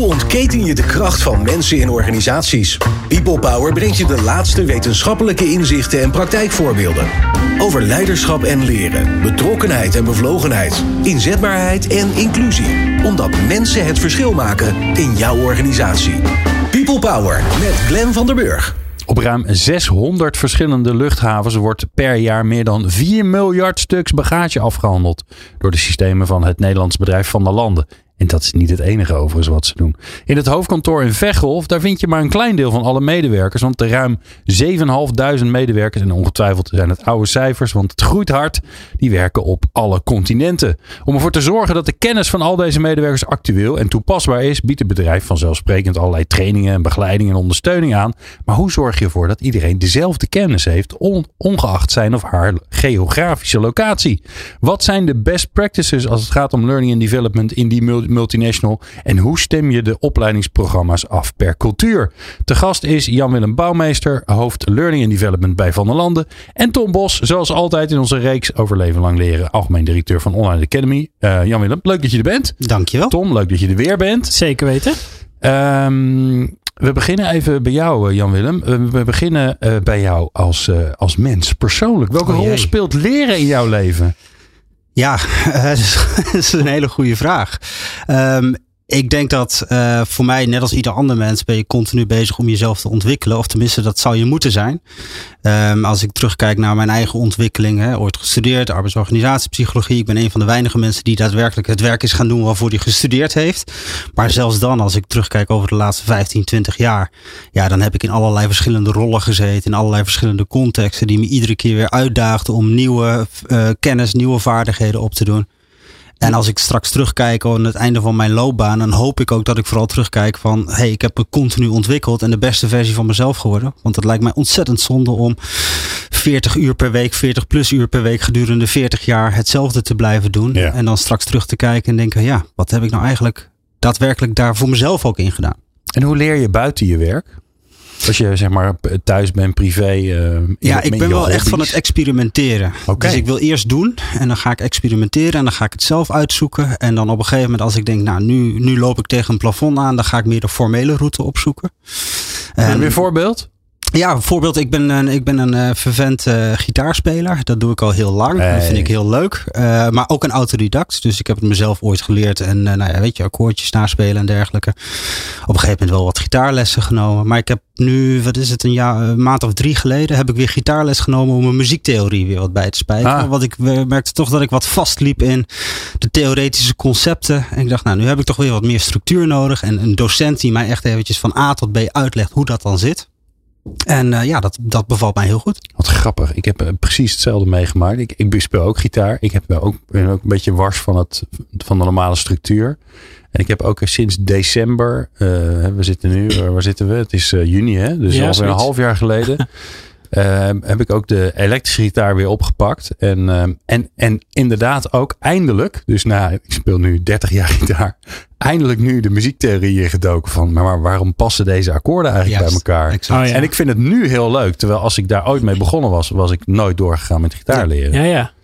Hoe ontketen je de kracht van mensen in organisaties? People Power brengt je de laatste wetenschappelijke inzichten en praktijkvoorbeelden. Over leiderschap en leren, betrokkenheid en bevlogenheid, inzetbaarheid en inclusie. Omdat mensen het verschil maken in jouw organisatie. People Power met Glenn van der Burg. Op ruim 600 verschillende luchthavens wordt per jaar meer dan 4 miljard stuks bagage afgehandeld door de systemen van het Nederlands bedrijf Van der Landen. En dat is niet het enige overigens wat ze doen. In het hoofdkantoor in Veghel, daar vind je maar een klein deel van alle medewerkers. Want de ruim 7.500 medewerkers, en ongetwijfeld zijn het oude cijfers, want het groeit hard, die werken op alle continenten. Om ervoor te zorgen dat de kennis van al deze medewerkers actueel en toepasbaar is, biedt het bedrijf vanzelfsprekend allerlei trainingen, begeleiding en ondersteuning aan. Maar hoe zorg je ervoor dat iedereen dezelfde kennis heeft, ongeacht zijn of haar geografische locatie? Wat zijn de best practices als het gaat om learning and development in die multinational? En hoe stem je de opleidingsprogramma's af per cultuur? Te gast is Jan-Willem Bouwmeester, hoofd Learning and Development bij Van der Landen. En Tom Bos, zoals altijd in onze reeks over leven lang leren, algemeen directeur van Online Academy. Uh, Jan-Willem, leuk dat je er bent. Dankjewel. Tom, leuk dat je er weer bent. Zeker weten. Um, we beginnen even bij jou, eh, Jan-Willem. We beginnen uh, bij jou als, als mens, persoonlijk. Welke oh, rol speelt leren in jouw leven? Ja, dat is een hele goede vraag. Um, ik denk dat uh, voor mij, net als ieder ander mens, ben je continu bezig om jezelf te ontwikkelen. Of tenminste, dat zou je moeten zijn. Um, als ik terugkijk naar mijn eigen ontwikkeling, hè, ooit gestudeerd, arbeidsorganisatiepsychologie. Ik ben een van de weinige mensen die daadwerkelijk het werk is gaan doen waarvoor hij gestudeerd heeft. Maar zelfs dan, als ik terugkijk over de laatste 15, 20 jaar, ja, dan heb ik in allerlei verschillende rollen gezeten, in allerlei verschillende contexten, die me iedere keer weer uitdaagden om nieuwe uh, kennis, nieuwe vaardigheden op te doen. En als ik straks terugkijk aan het einde van mijn loopbaan, dan hoop ik ook dat ik vooral terugkijk van, hey, ik heb me continu ontwikkeld en de beste versie van mezelf geworden. Want het lijkt mij ontzettend zonde om 40 uur per week, 40 plus uur per week gedurende 40 jaar hetzelfde te blijven doen. En dan straks terug te kijken en denken, ja, wat heb ik nou eigenlijk daadwerkelijk daar voor mezelf ook in gedaan? En hoe leer je buiten je werk? Als je zeg maar thuis bent, privé. Uh, ja, ik ben wel echt van het experimenteren. Okay. Dus ik wil eerst doen en dan ga ik experimenteren en dan ga ik het zelf uitzoeken. En dan op een gegeven moment als ik denk, nou nu, nu loop ik tegen een plafond aan, dan ga ik meer de formele route opzoeken. En, een voorbeeld? Ja, bijvoorbeeld, ik ben een, ik ben een uh, vervent uh, gitaarspeler. Dat doe ik al heel lang. Dat vind ik heel leuk. Uh, maar ook een autodidact. Dus ik heb het mezelf ooit geleerd. En nou ja, weet je, akkoordjes naspelen en dergelijke. Op een gegeven moment wel wat gitaarlessen genomen. Maar ik heb nu, wat is het, een, jaar, een maand of drie geleden... heb ik weer gitaarles genomen om mijn muziektheorie weer wat bij te spijken. Ah. Want ik merkte toch dat ik wat vastliep in de theoretische concepten. En ik dacht, nou, nu heb ik toch weer wat meer structuur nodig. En een docent die mij echt eventjes van A tot B uitlegt hoe dat dan zit. En uh, ja, dat, dat bevalt mij heel goed. Wat grappig. Ik heb uh, precies hetzelfde meegemaakt. Ik, ik speel ook gitaar. Ik heb ook, ben ook een beetje wars van, het, van de normale structuur. En ik heb ook sinds december, we zitten nu, waar zitten we? Het is juni hè, dus ja, alweer een half jaar geleden. Uh, heb ik ook de elektrische gitaar weer opgepakt. En, uh, en, en inderdaad ook eindelijk, dus na, ik speel nu 30 jaar gitaar, eindelijk nu de muziektheorie gedoken van, maar waarom passen deze akkoorden eigenlijk bij elkaar? Oh, ja. En ik vind het nu heel leuk, terwijl als ik daar ooit mee begonnen was, was ik nooit doorgegaan met gitaar leren. Ja, ja.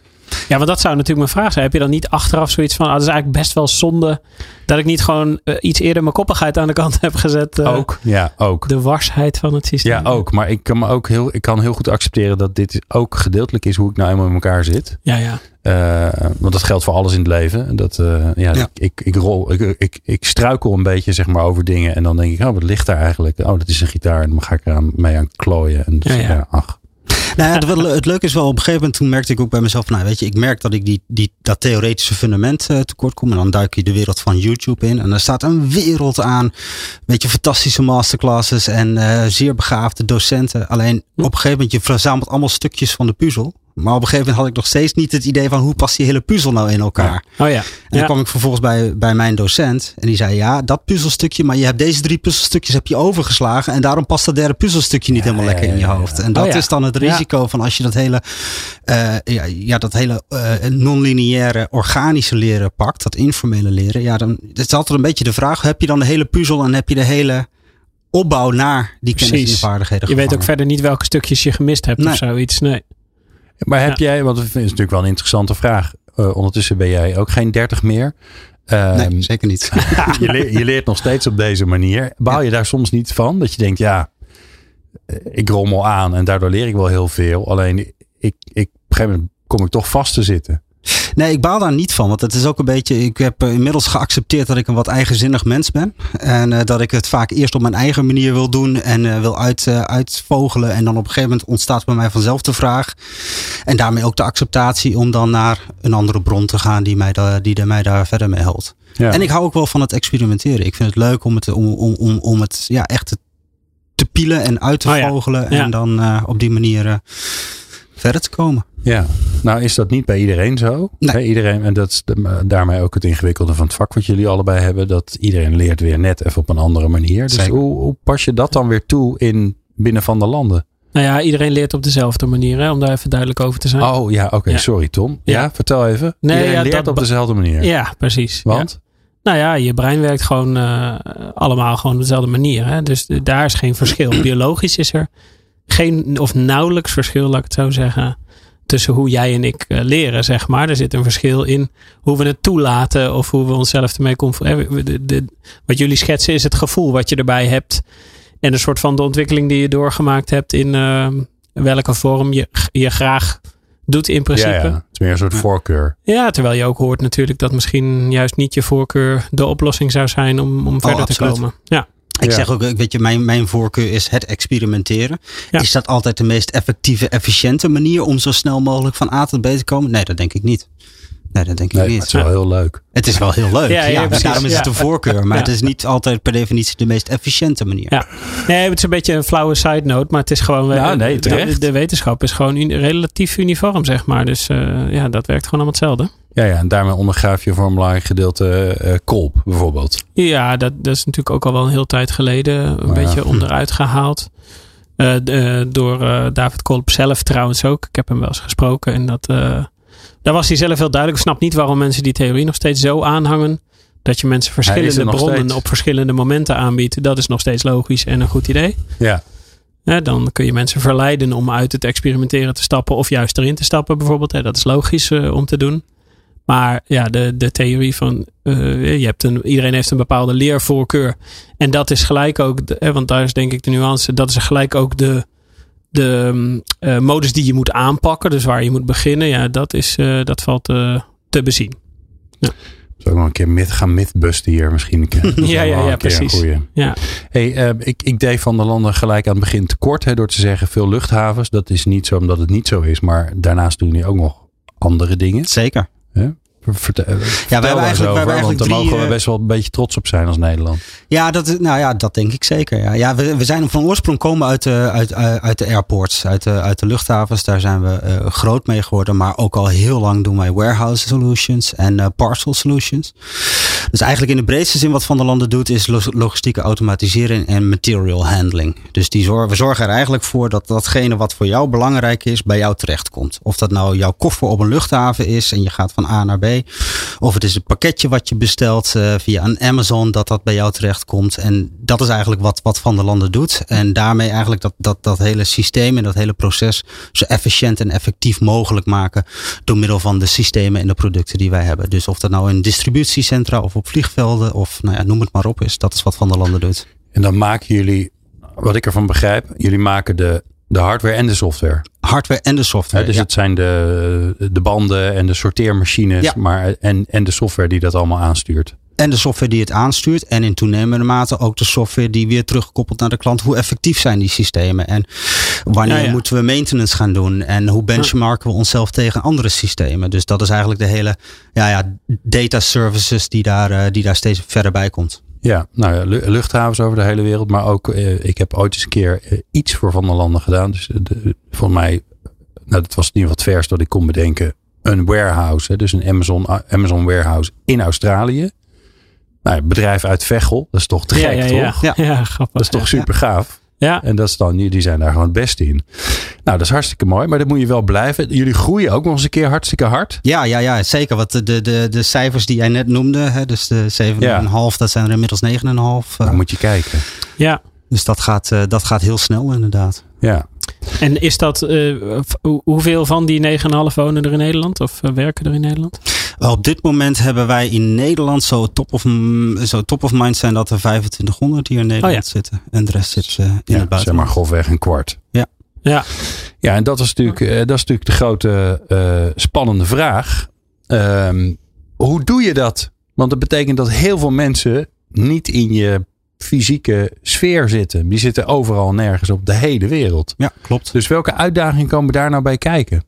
Ja, want dat zou natuurlijk mijn vraag zijn. Heb je dan niet achteraf zoiets van, ah, dat is eigenlijk best wel zonde dat ik niet gewoon uh, iets eerder mijn koppigheid aan de kant heb gezet. Uh, ook, ja, ook. De warsheid van het systeem. Ja, ook. Maar ik kan me ook heel, ik kan heel goed accepteren dat dit ook gedeeltelijk is hoe ik nou eenmaal in elkaar zit. Ja, ja. Uh, want dat geldt voor alles in het leven. Dat, ja, ja. Ik, ik, rol, ik, ik, ik struikel een beetje zeg maar over dingen en dan denk ik, oh, wat ligt daar eigenlijk? Oh, dat is een gitaar en dan ga ik er aan, mee aan klooien. En dus, ja, ja. ach. Nou ja, het, het leuke is wel, op een gegeven moment toen merkte ik ook bij mezelf, nou weet je, ik merk dat ik die, die, dat theoretische fundament uh, tekort kom. En dan duik je de wereld van YouTube in. En daar staat een wereld aan. Weet je, fantastische masterclasses en uh, zeer begaafde docenten. Alleen op een gegeven moment, je verzamelt allemaal stukjes van de puzzel. Maar op een gegeven moment had ik nog steeds niet het idee van hoe past die hele puzzel nou in elkaar. Oh ja. En dan kwam ik vervolgens bij, bij mijn docent en die zei ja, dat puzzelstukje, maar je hebt deze drie puzzelstukjes heb je overgeslagen en daarom past dat derde puzzelstukje niet helemaal lekker in je hoofd. En dat oh is dan het risico van als je dat hele, uh, ja, ja, dat hele uh, non-lineaire organische leren pakt, dat informele leren, ja, dan het is altijd een beetje de vraag, heb je dan de hele puzzel en heb je de hele opbouw naar die kennis en vaardigheden Je weet ook verder niet welke stukjes je gemist hebt of zoiets. Nee. Maar heb jij, want dat is natuurlijk wel een interessante vraag. Uh, ondertussen ben jij ook geen 30 meer. Ehm, nee, zeker niet. je, leert, je leert nog steeds op deze manier. Baal je daar soms niet van? Dat je denkt, ja, eh, ik rommel aan en daardoor leer ik wel heel veel. Alleen ik, ik, op een gegeven moment kom ik toch vast te zitten. Nee, ik baal daar niet van. Want het is ook een beetje. Ik heb eh, inmiddels geaccepteerd dat ik een wat eigenzinnig mens ben. En uh, dat ik het vaak eerst op mijn eigen manier wil doen. En uh, wil uit, uitvogelen. En dan op een gegeven moment ontstaat bij mij vanzelf de vraag. En daarmee ook de acceptatie om dan naar een andere bron te gaan die mij, da, die mij daar verder mee helpt. Ja. En ik hou ook wel van het experimenteren. Ik vind het leuk om het, om, om, om, om het ja, echt te, te pielen en uit te oh, vogelen. Ja. Ja. En dan op die manier verder te komen. Ja, nou is dat niet bij iedereen zo. Nee. Iedereen, en dat is daarmee ook het ingewikkelde van het vak wat jullie allebei hebben. Dat iedereen leert weer net even op een andere manier. Dus hoe, hoe, pas je dat dan weer toe in binnen van de landen? Nou ja, iedereen leert op dezelfde manier, hè, om daar even duidelijk over te zijn. Oh ja, oké, ja. sorry Tom. Ja, vertel even. Nee, iedereen ja, leert op dezelfde manier. Ja, precies. Want? Nou ja, je brein werkt gewoon uh, allemaal gewoon op dezelfde manier. Hè? Dus daar is geen verschil. Biologisch is er geen of nauwelijks verschil, laat ik het zo zeggen, tussen hoe jij en ik uh, leren, zeg maar. Er zit een verschil in hoe we het toelaten of hoe we onszelf ermee confronteren. Wat jullie schetsen is het gevoel wat je erbij hebt en een soort van de ontwikkeling die je doorgemaakt hebt in uh, welke vorm je, je graag doet in principe. Ja, ja. Het is meer een soort voorkeur. Ja, terwijl je ook hoort natuurlijk dat misschien juist niet je voorkeur de oplossing zou zijn om, om verder oh, te komen. Ja. Ik zeg ook, weet je, mijn, mijn voorkeur is het experimenteren. Is dat altijd de meest effectieve, efficiënte manier om zo snel mogelijk van A tot B te komen? Nee, dat denk ik niet. Nee, dat denk ik niet. het is wel heel leuk. Het is wel heel leuk. Ja, ja, dus daarom is het een voorkeur. Maar het is niet altijd per definitie de meest efficiënte manier. Ja. Nee, het is een beetje een flauwe side note. Maar het is gewoon. Ja, nee, de, de, wetenschap is gewoon relatief uniform, zeg maar. Dus uh, ja, dat werkt gewoon allemaal hetzelfde. Ja, ja, en daarmee ondergraaf je voor een belangrijk gedeelte uh, kolp, bijvoorbeeld. Ja, dat, dat is natuurlijk ook al wel een heel tijd geleden een maar beetje ja. onderuit gehaald. Uh, de, door David Kolp zelf trouwens ook. Ik heb hem wel eens gesproken en dat daar was hij zelf heel duidelijk. Ik snap niet waarom mensen die theorie nog steeds zo aanhangen. Dat je mensen verschillende bronnen steeds. op verschillende momenten aanbiedt. Dat is nog steeds logisch en een goed idee. Ja. ja. dan kun je mensen verleiden om uit het experimenteren te stappen. Of juist erin te stappen bijvoorbeeld. dat is logisch uh, om te doen. Maar ja, de, de theorie van uh, je hebt een, iedereen heeft een bepaalde leervoorkeur. En dat is gelijk ook, de, want daar is denk ik de nuance. Dat is gelijk ook de, de uh, modus die je moet aanpakken, dus waar je moet beginnen, ja, dat, is, uh, dat valt uh, te bezien. Ja. Zou ik nog een keer myth, gaan mythbusten hier misschien? ja, ja, ja, precies. Ja. Hey, ik, ik deed van de landen gelijk aan het begin tekort hè, door te zeggen veel luchthavens. Dat is niet zo omdat het niet zo is, maar daarnaast doen jullie ook nog andere dingen. Zeker. Yeah. Vertel, ja, wij hebben eigenlijk, over, wij eigenlijk want daar mogen we best wel een beetje trots op zijn als Nederland. Ja, dat, nou ja, dat denk ik zeker. Ja, ja we, we zijn van oorsprong komen uit de, uit, uit de airports, uit de, uit de luchthavens. Daar zijn we uh, groot mee geworden. Maar ook al heel lang doen wij warehouse solutions en uh, parcel solutions. Dus eigenlijk in de breedste zin wat Van der Landen doet, is logistieke automatisering en material handling. Dus die zorgen, we zorgen er eigenlijk voor dat datgene wat voor jou belangrijk is, bij jou terechtkomt. Of dat nou jouw koffer op een luchthaven is en je gaat van A naar B. Of het is een pakketje wat je bestelt uh, via een Amazon, dat dat bij jou terechtkomt. En dat is eigenlijk wat, wat Van der Landen doet. En daarmee eigenlijk dat, dat, dat hele systeem en dat hele proces zo efficiënt en effectief mogelijk maken. Door middel van de systemen en de producten die wij hebben. Dus of dat nou in distributiecentra of op vliegvelden of nou ja, noem het maar op is. Dat is wat Van der Landen doet. En dan maken jullie, wat ik ervan begrijp, jullie maken de de hardware en de software. Hardware en de software. Ja, dus het zijn de, de banden en de sorteermachines ja. maar, en, en de software die dat allemaal aanstuurt. En de software die het aanstuurt. En in toenemende mate ook de software die weer terugkoppelt naar de klant. Hoe effectief zijn die systemen? En wanneer ja, ja. moeten we maintenance gaan doen? En hoe benchmarken we onszelf tegen andere systemen? Dus dat is eigenlijk de hele ja, ja, data services die daar, uh, die daar steeds verder bij komt. Ja, nou ja, luchthavens over de hele wereld. Maar ook, eh, ik heb ooit eens een keer eh, iets voor Van der Landen gedaan. Dus de, voor mij, nou dat was in ieder geval het vers dat ik kon bedenken. Een warehouse, hè, dus een Amazon, Amazon warehouse in Australië. Nou, bedrijf uit Veghel, dat is toch te gek, ja, ja, toch? Ja, ja, grappig. Dat is toch super gaaf. Ja. En dat is dan, die zijn daar gewoon het beste in. Nou, dat is hartstikke mooi, maar dat moet je wel blijven. Jullie groeien ook nog eens een keer hartstikke hard. Ja, ja, ja zeker. Wat de, de, de cijfers die jij net noemde, hè, dus de 7,5, ja. dat zijn er inmiddels 9,5. Dan moet je kijken. Ja. Dus dat gaat, uh, dat gaat heel snel inderdaad. Ja. En is dat, uh, hoeveel van die 9,5 wonen er in Nederland of uh, werken er in Nederland? Op dit moment hebben wij in Nederland zo top of, zo top of mind zijn dat er 2500 hier in Nederland oh ja. zitten. En de rest zit uh, in ja, het buitenland. Zeg maar grofweg een kwart. Ja. Ja, ja en dat is natuurlijk, dat is natuurlijk de grote spannende vraag. Um, hoe doe je dat? Want dat betekent dat heel veel mensen niet in je fysieke sfeer zitten. Die zitten overal nergens op de hele wereld. Ja, klopt. Dus welke uitdaging komen daar nou bij kijken?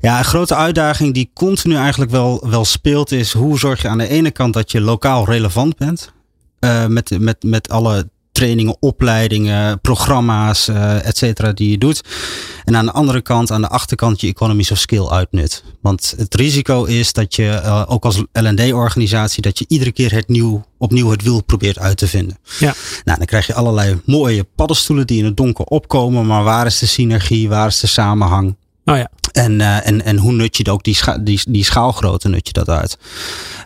Ja, een grote uitdaging die continu eigenlijk wel, wel speelt is hoe zorg je aan de ene kant dat je lokaal relevant bent. Uh, met, met, met alle trainingen, opleidingen, programma's, uh, et cetera, die je doet. En aan de andere kant, aan de achterkant, je economies of skill uitnut. Want het risico is dat je, uh, ook als L&D-organisatie, dat je iedere keer het nieuw, opnieuw het wiel probeert uit te vinden. Ja. Nou, dan krijg je allerlei mooie paddenstoelen die in het donker opkomen. Maar waar is de synergie? Waar is de samenhang? Oh ja. En, uh, en, en hoe nut je ook die, scha die, die schaalgrootte nut je dat uit?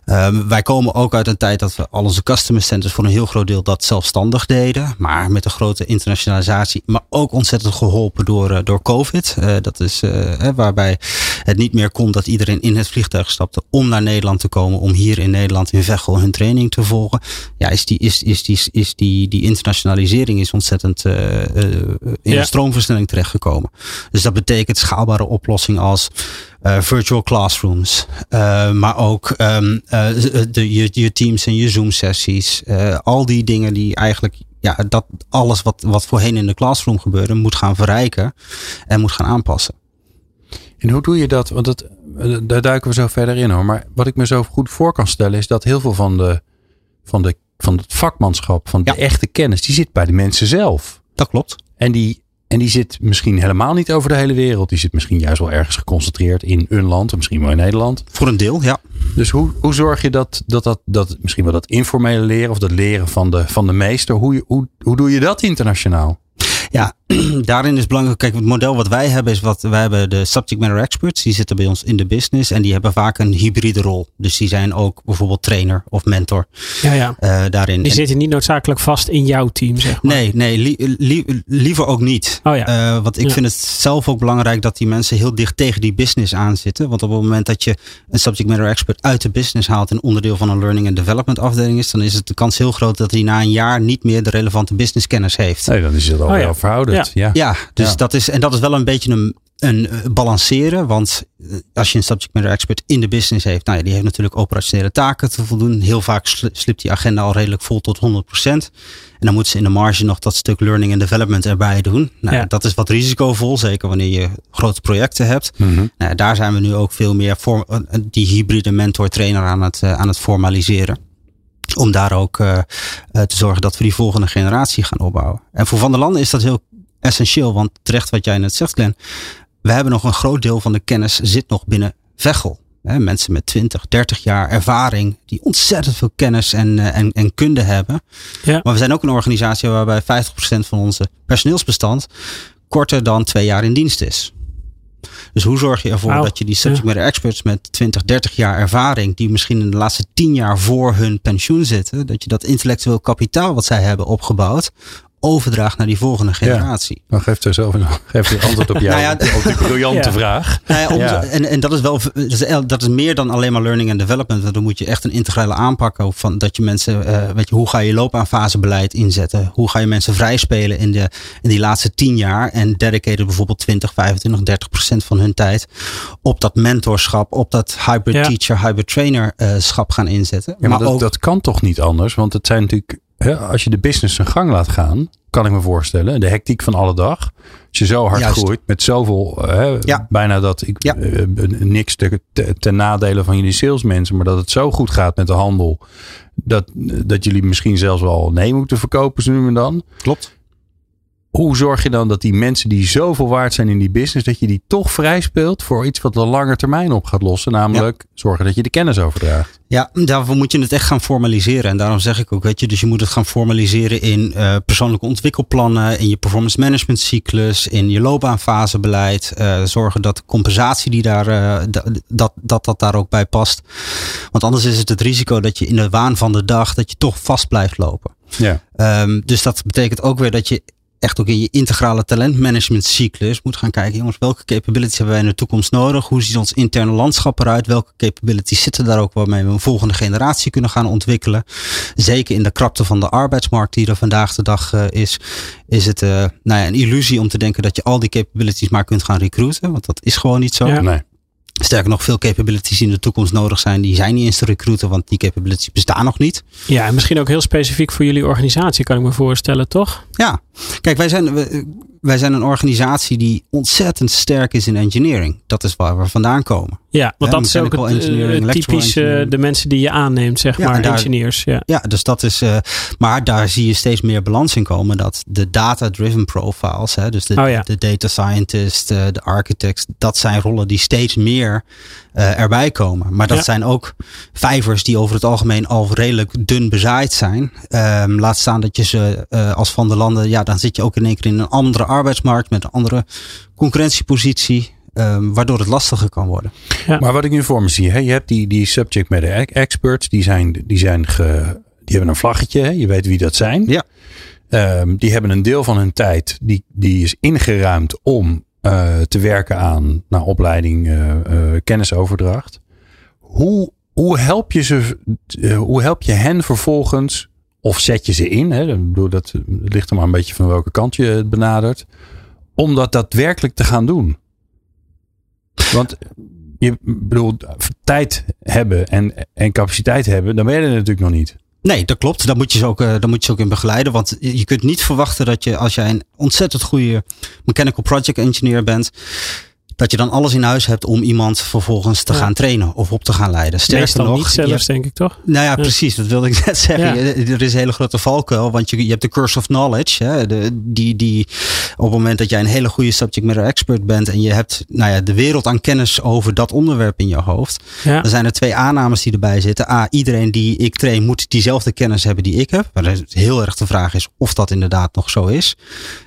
Um, wij komen ook uit een tijd dat we al onze customer centers voor een heel groot deel dat zelfstandig deden. Maar met een grote internationalisatie. Maar ook ontzettend geholpen door, uh, door COVID. Uh, dat is uh, waarbij het niet meer kon dat iedereen in het vliegtuig stapte om naar Nederland te komen. Om hier in Nederland in Veghel hun training te volgen. Ja, is die, is, is die, is die, die internationalisering is ontzettend in ja. een stroomversnelling terechtgekomen. Dus dat betekent schaalbare oplossingen als uh, virtual classrooms. Uh, maar ook um, uh, de, je, je teams en je Zoom sessies. al die dingen die eigenlijk ja, dat alles wat, wat voorheen in de classroom gebeurde, moet gaan verrijken en moet gaan aanpassen. En hoe doe je dat? Want dat, daar duiken we zo verder in hoor. Maar wat ik me zo goed voor kan stellen is dat heel veel van, de, van, de, van het vakmanschap, van de echte kennis, die zit bij de mensen zelf. Dat klopt. En die, en die zit misschien helemaal niet over de hele wereld. Die zit misschien juist wel ergens geconcentreerd in een land. Misschien wel in Nederland. Voor een deel, ja. Dus hoe, hoe zorg je dat, dat, dat, dat misschien wel dat informele leren. Of dat leren van de, van de meester. Hoe, hoe, hoe doe je dat internationaal? Ja, daarin is belangrijk. Kijk, het model wat wij hebben is wat wij hebben de subject matter experts. Die zitten bij ons in de business en die hebben vaak een hybride rol. Dus die zijn ook bijvoorbeeld trainer of mentor. Ja, ja. Uh, daarin. Die zitten niet noodzakelijk vast in jouw team, zeg maar. Nee, nee, li li liever ook niet. Oh ja. Uh, want ik Ja. vind het zelf ook belangrijk dat die mensen heel dicht tegen die business aanzitten. Want op het moment dat je een subject matter expert uit de business haalt en onderdeel van een learning and development afdeling is, dan is het de kans heel groot dat hij na een jaar niet meer de relevante business kennis heeft. Nee, dan is het al Oh ja. Ja. Ja, dus Ja. dat is, en dat is wel een beetje een, een eh, balanceren. Want eh, als je een subject matter expert in de business heeft, nou ja, die heeft natuurlijk operationele taken te voldoen. Heel vaak sli- slipt die agenda al redelijk vol tot 100%. En dan moeten ze in de marge nog dat stuk learning and development erbij doen. Nou, Ja. Dat is wat risicovol, zeker wanneer je grote projecten hebt. Mhm. Nou, daar zijn we nu ook veel meer voor eh, die hybride mentor-trainer aan het, aan het formaliseren. Om daar ook eh, eh, te zorgen dat we die volgende generatie gaan opbouwen. En voor Van der Landen is dat heel essentieel. Want terecht wat jij net zegt, Glenn. We hebben nog een groot deel van de kennis zit nog binnen Veghel. Hè, mensen met 20, 30 jaar ervaring. Die ontzettend veel kennis en, eh, en, en kunde hebben. Ja. Maar we zijn ook een organisatie waarbij 50% van onze personeelsbestand korter dan twee jaar in dienst is. Dus hoe zorg je ervoor Wauw. dat je die subject matter experts met 20, 30 jaar ervaring, die misschien in de laatste 10 jaar voor hun pensioen zitten, dat je dat intellectueel kapitaal wat zij hebben opgebouwd, overdraagt naar die volgende generatie. Dan geeft er zelf een, geeft er antwoord op jou. Nou ja, op die briljante Ja. vraag. Nou ja, Ja. En, en dat is wel, dat is, meer dan alleen maar learning and development. Want dan moet je echt een integrale aanpak ook van dat je mensen, eh, weet je, hoe ga je loopbaanfasebeleid inzetten? Hoe ga je mensen vrijspelen in, de, in die laatste tien jaar en dedicated bijvoorbeeld 20, 25, 30 procent van hun tijd op dat mentorschap, op dat hybrid Ja. teacher, hybrid trainer eh, schap gaan inzetten. Ja, maar, dat, ook, dat kan toch niet anders? Want het zijn natuurlijk, hè, als je de business zijn gang laat gaan, kan ik me voorstellen, de hectiek van alle dag. Als je zo hard Juist. groeit met zoveel, hè, Ja. bijna dat ik Ja. eh, niks te, te- ten nadele van jullie salesmensen, maar dat het zo goed gaat met de handel, dat, dat jullie misschien zelfs wel nee moeten verkopen, zo nu en dan. klopt. Hoe zorg je dan dat die mensen die zoveel waard zijn in die business, dat je die toch vrij speelt voor iets wat de lange termijn op gaat lossen? Namelijk zorgen dat je de kennis overdraagt. Ja, daarvoor moet je het echt gaan formaliseren. En daarom zeg ik ook, weet je, dus je moet het gaan formaliseren in eh, persoonlijke ontwikkelplannen, in je performance management cyclus, in je loopbaanfasebeleid. eh zorgen dat de compensatie die daar, eh, da- dat, dat dat daar ook bij past. Want anders is het het risico dat je in de waan van de dag, dat je toch vast blijft lopen. Ja. Ehm, dus dat betekent ook weer dat je echt ook in je integrale talentmanagement cyclus moet gaan kijken, jongens, welke capabilities hebben wij in de toekomst nodig? Hoe ziet ons interne landschap eruit? Welke capabilities zitten daar ook waarmee we een volgende generatie kunnen gaan ontwikkelen? Zeker in de krapte van de arbeidsmarkt die er vandaag de dag uh, is, is het uh, nou ja, een illusie om te denken dat je al die capabilities maar kunt gaan recruiten, want dat is gewoon niet zo. Ja. Nee. Sterker nog, veel capabilities die in de toekomst nodig zijn, die zijn niet eens te recruiten, want die capabilities bestaan nog niet. Ja, en misschien ook heel specifiek voor jullie organisatie, kan ik me voorstellen, toch? Ja, kijk, wij zijn, wij zijn een organisatie die ontzettend sterk is in engineering. Dat is waar we vandaan komen. Ja, want dat is ook het, uh, typisch uh, de mensen die je aanneemt, zeg ja, maar, daar, engineers. Ja. ja, dus dat is, uh, maar daar zie je steeds meer balans in komen. Dat de data-driven profiles, hè, dus de, oh, ja. de data scientist, de architects, dat zijn rollen die steeds meer erbij komen. Maar dat zijn ook vijvers die over het algemeen al redelijk dun bezaaid zijn. Um, laat staan dat je ze als van de landen, ja, dan zit je ook in één keer in een andere arbeidsmarkt met een andere concurrentiepositie. Um, waardoor het lastiger kan worden. Ja. Maar wat ik nu voor me zie, hè, je hebt die, die subject matter experts, die, zijn, die, zijn ge, die hebben een vlaggetje, hè, je weet wie dat zijn. Ja. Um, die hebben een deel van hun tijd, die, die is ingeruimd om uh, te werken aan nou, opleiding, uh, uh, kennisoverdracht. Hoe, hoe, help je ze, hoe help je hen vervolgens of zet je ze in? Hè? Ik bedoel, dat ligt er maar een beetje van welke kant je het benadert. Om dat daadwerkelijk te gaan doen. Want je bedoel, tijd hebben en, en capaciteit hebben, dan ben je er natuurlijk nog niet. Nee, dat klopt. Daar moet je ze ook, uh, daar moet je ze ook in begeleiden. Want je kunt niet verwachten dat je, als jij een ontzettend goede mechanical project engineer bent, dat je dan alles in huis hebt om iemand vervolgens te gaan trainen of op te gaan leiden. Sterker nog, niet zelfs, denk ik toch? Nou ja, precies. Dat wilde ik net zeggen. Er is een hele grote valkuil, want je, je hebt de curse of knowledge. Hè, de, die, die op het moment dat jij een hele goede subject matter expert bent en je hebt nou ja, de wereld aan kennis over dat onderwerp in je hoofd, dan zijn er twee aannames die erbij zitten. A, iedereen die ik train moet diezelfde kennis hebben die ik heb. Maar heel erg de vraag is of dat inderdaad nog zo is.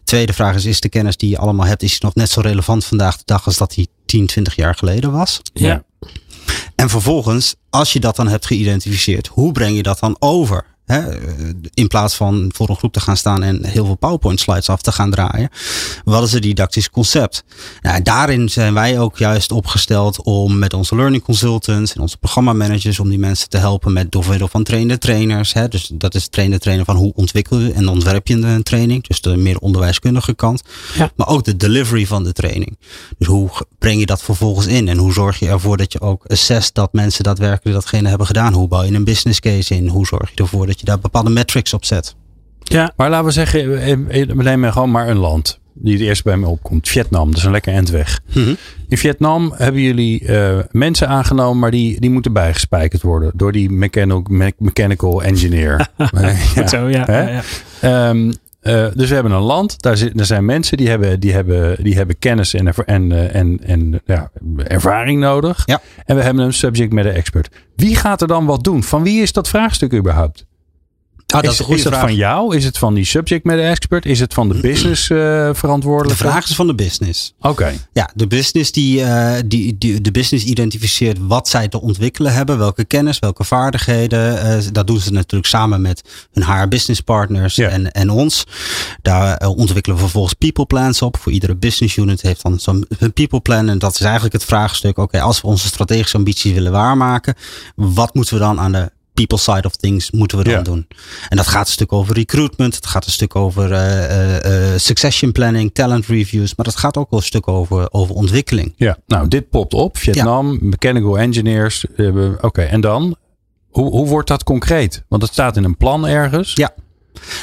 Tweede vraag is, is de kennis die je allemaal hebt, is nog net zo relevant vandaag de dag als dat die 10, 20 jaar geleden was? Ja. En vervolgens, als je dat dan hebt geïdentificeerd, hoe breng je dat dan over? In plaats van voor een groep te gaan staan en heel veel PowerPoint slides af te gaan draaien. Wat is het didactisch concept? Nou, daarin zijn wij ook juist opgesteld om met onze learning consultants en onze programmamanagers om die mensen te helpen met door middel van trainde trainers. Hè. Dus dat is trainde trainer van hoe ontwikkel je en ontwerp je een training. Dus de meer onderwijskundige kant. Ja. Maar ook de delivery van de training. Dus hoe breng je dat vervolgens in? En hoe zorg je ervoor dat je ook assess dat mensen daadwerkelijk datgene hebben gedaan? Hoe bouw je een business case in? Hoe zorg je ervoor dat je daar bepaalde metrics op zet. Ja, maar laten we zeggen, we nemen gewoon maar een land die het eerst bij me opkomt. Vietnam, dat is een lekker eind Mm In Vietnam hebben jullie uh, mensen aangenomen, maar die, die moeten bijgespijkerd worden door die mechanical, mechanical engineer. ja. Zo, ja. ja, ja. Um, uh, dus we hebben een land, daar, zit, daar zijn mensen die hebben, die hebben, die hebben kennis en, en, en, en ja, ervaring nodig. Ja. En we hebben een subject matter expert. Wie gaat er dan wat doen? Van wie is dat vraagstuk überhaupt? Ah, dat is, is, dat van jou? Is het van die subject matter expert? Is het van de business uh, verantwoordelijke? De vraag is van de business. Oké. Ja, de business die, uh, die, die, de business identificeert wat zij te ontwikkelen hebben, welke kennis, welke vaardigheden. Uh, dat doen ze natuurlijk samen met hun HR business partners en, en ons. Daar ontwikkelen we vervolgens people plans op. Voor iedere business unit heeft dan zo'n people plan. En dat is eigenlijk het vraagstuk. Oké, als we onze strategische ambities willen waarmaken, wat moeten we dan aan de people side of things moeten we dan Ja. doen. En dat gaat een stuk over recruitment. Het gaat een stuk over eh, eh, eh, succession planning, talent reviews. Maar dat gaat ook wel een stuk over, over ontwikkeling. Ja, nou, dit popt op. Vietnam, mechanical engineers. Oké, en dan? Hoe, hoe wordt dat concreet? Want het staat in een plan ergens. Ja.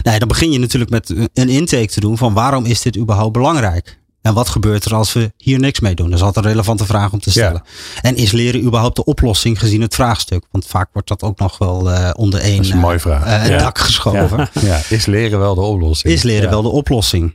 Nee, dan begin je natuurlijk met een intake te doen van waarom is dit überhaupt belangrijk? En wat gebeurt er als we hier niks mee doen? Dat is altijd een relevante vraag om te stellen. En is leren überhaupt de oplossing gezien het vraagstuk? Want vaak wordt dat ook nog wel eh, onder één een mooie vraag. eh, Ja. dak geschoven. Ja, ja, is leren wel de oplossing? Is leren Ja. wel de oplossing?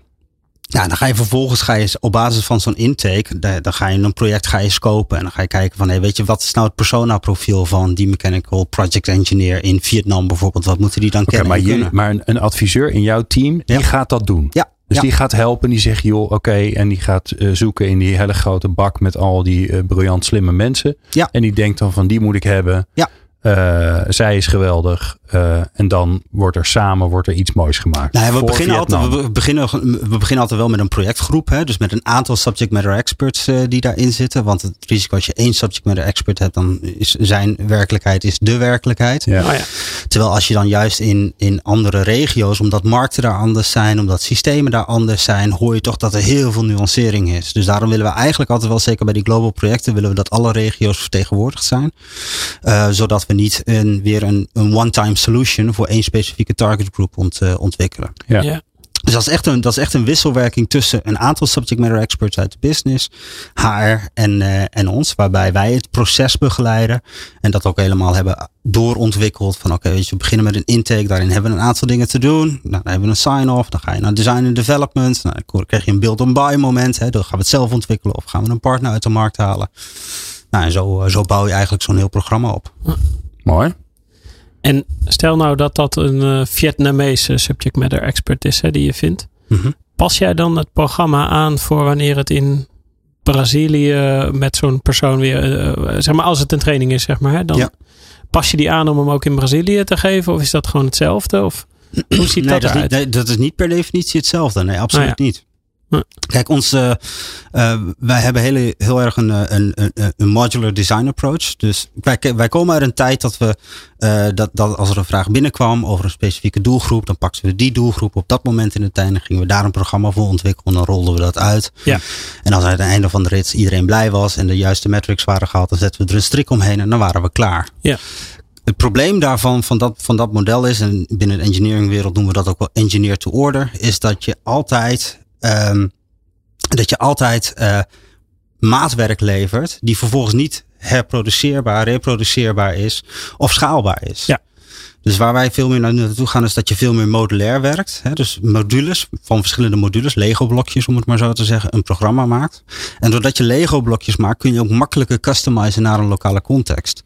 Nou, dan ga je vervolgens ga je op basis van zo'n intake, da- dan ga je een project ga je scopen en dan ga je kijken van, hey, weet je, wat is nou het persona profiel van die mechanical project engineer in Vietnam bijvoorbeeld? Wat moeten die dan Oké, kennen? maar, kunnen? maar een, een adviseur in jouw team, die Ja. gaat dat doen. Ja. Dus ja. die gaat helpen, die zegt, joh, oké. en die gaat eh, zoeken in die hele grote bak met al die eh, briljant slimme mensen. Ja. En die denkt dan van, die moet ik hebben. Ja. Eh, zij is geweldig. Uh, en dan wordt er samen wordt er iets moois gemaakt. Nou, we, beginnen altijd, we, beginnen, we beginnen altijd wel met een projectgroep. Hè? Dus met een aantal subject matter experts uh, die daarin zitten. Want het risico als je één subject matter expert hebt, dan is zijn werkelijkheid is de werkelijkheid. Ja. Oh ja. Terwijl als je dan juist in, in andere regio's, omdat markten daar anders zijn, omdat systemen daar anders zijn, hoor je toch dat er heel veel nuancering is. Dus daarom willen we eigenlijk altijd wel, zeker bij die global projecten, willen we dat alle regio's vertegenwoordigd zijn. Uh, zodat we niet een, weer een, een one-time solution voor één specifieke target group ont, uh, ontwikkelen. Ja. Ja. Dus dat is, echt een, dat is echt een wisselwerking tussen een aantal subject matter experts uit de business, HR en, uh, en ons, waarbij wij het proces begeleiden en dat ook helemaal hebben doorontwikkeld. Van oké, okay, we beginnen met een intake, daarin hebben we een aantal dingen te doen. Nou, dan hebben we een sign-off, dan ga je naar design en development. Nou, dan krijg je een build-on-buy moment, hè, dan gaan we het zelf ontwikkelen of gaan we een partner uit de markt halen. Nou, en zo, zo bouw je eigenlijk zo'n heel programma op. Mooi. En stel nou dat dat een uh, Vietnamese subject matter expert is hè, die je vindt. Mm -hmm. Pas jij dan het programma aan voor wanneer het in Brazilië met zo'n persoon weer, uh, zeg maar als het een training is, zeg maar, hè, dan Ja. pas je die aan om hem ook in Brazilië te geven? Of is dat gewoon hetzelfde? Of hoe ziet nee, dat dat, is eruit? niet, nee, dat is niet per definitie hetzelfde. Nee, absoluut ja. niet. Kijk, ons, uh, uh, wij hebben hele, heel erg een, een, een, een modular design approach. Dus wij, wij komen uit een tijd dat we, uh, dat, dat als er een vraag binnenkwam over een specifieke doelgroep, dan pakten we die doelgroep op dat moment in de tijd. Dan gingen we daar een programma voor ontwikkelen. Dan rolden we dat uit. Ja. En als aan het einde van de rit iedereen blij was en de juiste metrics waren gehaald, dan zetten we er een strik omheen en dan waren we klaar. Ja. Het probleem daarvan, van dat, van dat model is, en binnen de engineeringwereld noemen we dat ook wel engineer to order, is dat je altijd, um, dat je altijd uh, maatwerk levert die vervolgens niet herproduceerbaar, reproduceerbaar is of schaalbaar is. Ja. Dus waar wij veel meer naartoe gaan is dat je veel meer modulair werkt. Hè? Dus modules van verschillende modules, Lego blokjes om het maar zo te zeggen, een programma maakt. En doordat je Lego blokjes maakt kun je ook makkelijker customizen naar een lokale context.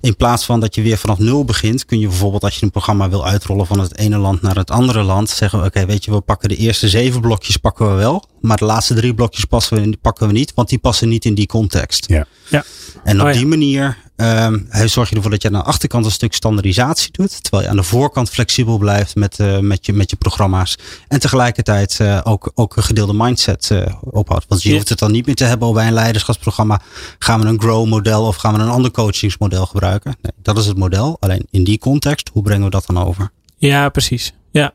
In plaats van dat je weer vanaf nul begint kun je bijvoorbeeld als je een programma wil uitrollen van het ene land naar het andere land zeggen oké okay, weet je we pakken de eerste zeven blokjes pakken we wel. Maar de laatste drie blokjes passen we, pakken we niet want die passen niet in die context. Ja. Ja. En op Oh ja. die manier um, zorg je ervoor dat je aan de achterkant een stuk standaardisatie doet. Terwijl je aan de voorkant flexibel blijft met, uh, met, je, met je programma's. En tegelijkertijd uh, ook, ook een gedeelde mindset uh, ophoudt. Want je hoeft het dan niet meer te hebben bij een leiderschapsprogramma. Gaan we een grow model of gaan we een ander coachingsmodel gebruiken? Nee, dat is het model. Alleen in die context, hoe brengen we dat dan over? Ja, precies. Ja.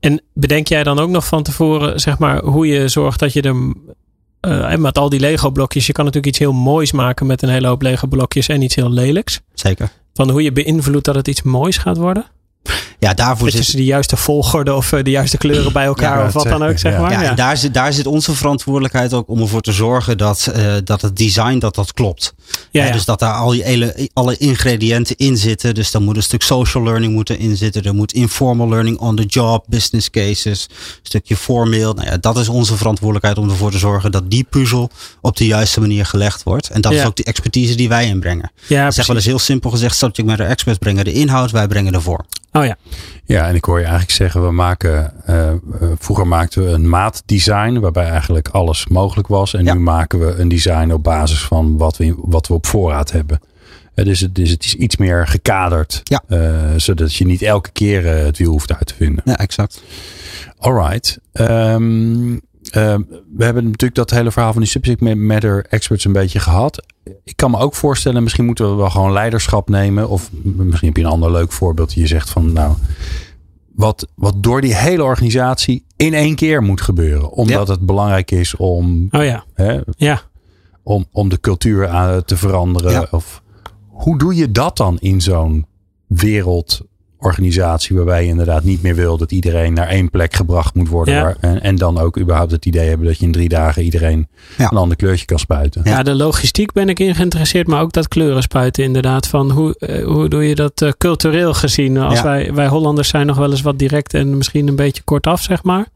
En bedenk jij dan ook nog van tevoren, zeg maar, hoe je zorgt dat je er. Uh, en met al die Lego blokjes, je kan natuurlijk iets heel moois maken met een hele hoop Lego blokjes en iets heel lelijks. Zeker. Van hoe je beïnvloedt dat het iets moois gaat worden. Ja, daarvoor je zit, ze de juiste volgorde of uh, de juiste kleuren bij elkaar Ja, of wat dan ook, zeg maar. Ja, Ja, en daar zit, daar zit onze verantwoordelijkheid ook om ervoor te zorgen dat, uh, dat het design dat dat klopt. Ja, Ja, ja. dus dat daar al die hele, alle ingrediënten in zitten. Dus dan moet een stuk social learning moeten in zitten. Er moet informal learning on the job, business cases, een stukje formeel. Nou ja, dat is onze verantwoordelijkheid om ervoor te zorgen dat die puzzel op de juiste manier gelegd wordt. En dat Ja. is ook de expertise die wij inbrengen. ja Ik zeg wel eens heel simpel gezegd, subject matter experts brengen de inhoud, wij brengen de vorm. Oh ja. Ja, en ik hoor je eigenlijk zeggen, we maken, uh, vroeger maakten we een maatdesign waarbij eigenlijk alles mogelijk was. En Ja. nu maken we een design op basis van wat we, wat we op voorraad hebben. Uh, dus, het, dus het is iets meer gekaderd, Ja. uh, zodat je niet elke keer het wiel hoeft uit te vinden. Ja, exact. Alright. Um, we hebben natuurlijk dat hele verhaal van die subject matter experts een beetje gehad. Ik kan me ook voorstellen, misschien moeten we wel gewoon leiderschap nemen. Of misschien heb je een ander leuk voorbeeld. Je zegt van nou, wat, wat door die hele organisatie in één keer moet gebeuren. Omdat ja. het belangrijk is om, oh ja. Hè, ja. om, om de cultuur aan te veranderen. Ja. Of, hoe doe je dat dan in zo'n wereldorganisatie waarbij je inderdaad niet meer wil dat iedereen naar één plek gebracht moet worden. Ja. Waar, en, en dan ook überhaupt het idee hebben dat je in drie dagen iedereen Ja. een ander kleurtje kan spuiten. Ja. de logistiek ben ik in geïnteresseerd, maar ook dat kleuren spuiten inderdaad. Van hoe, uh, hoe doe je dat uh, cultureel gezien? Als Ja. wij, wij Hollanders zijn nog wel eens wat direct en misschien een beetje kortaf, zeg maar.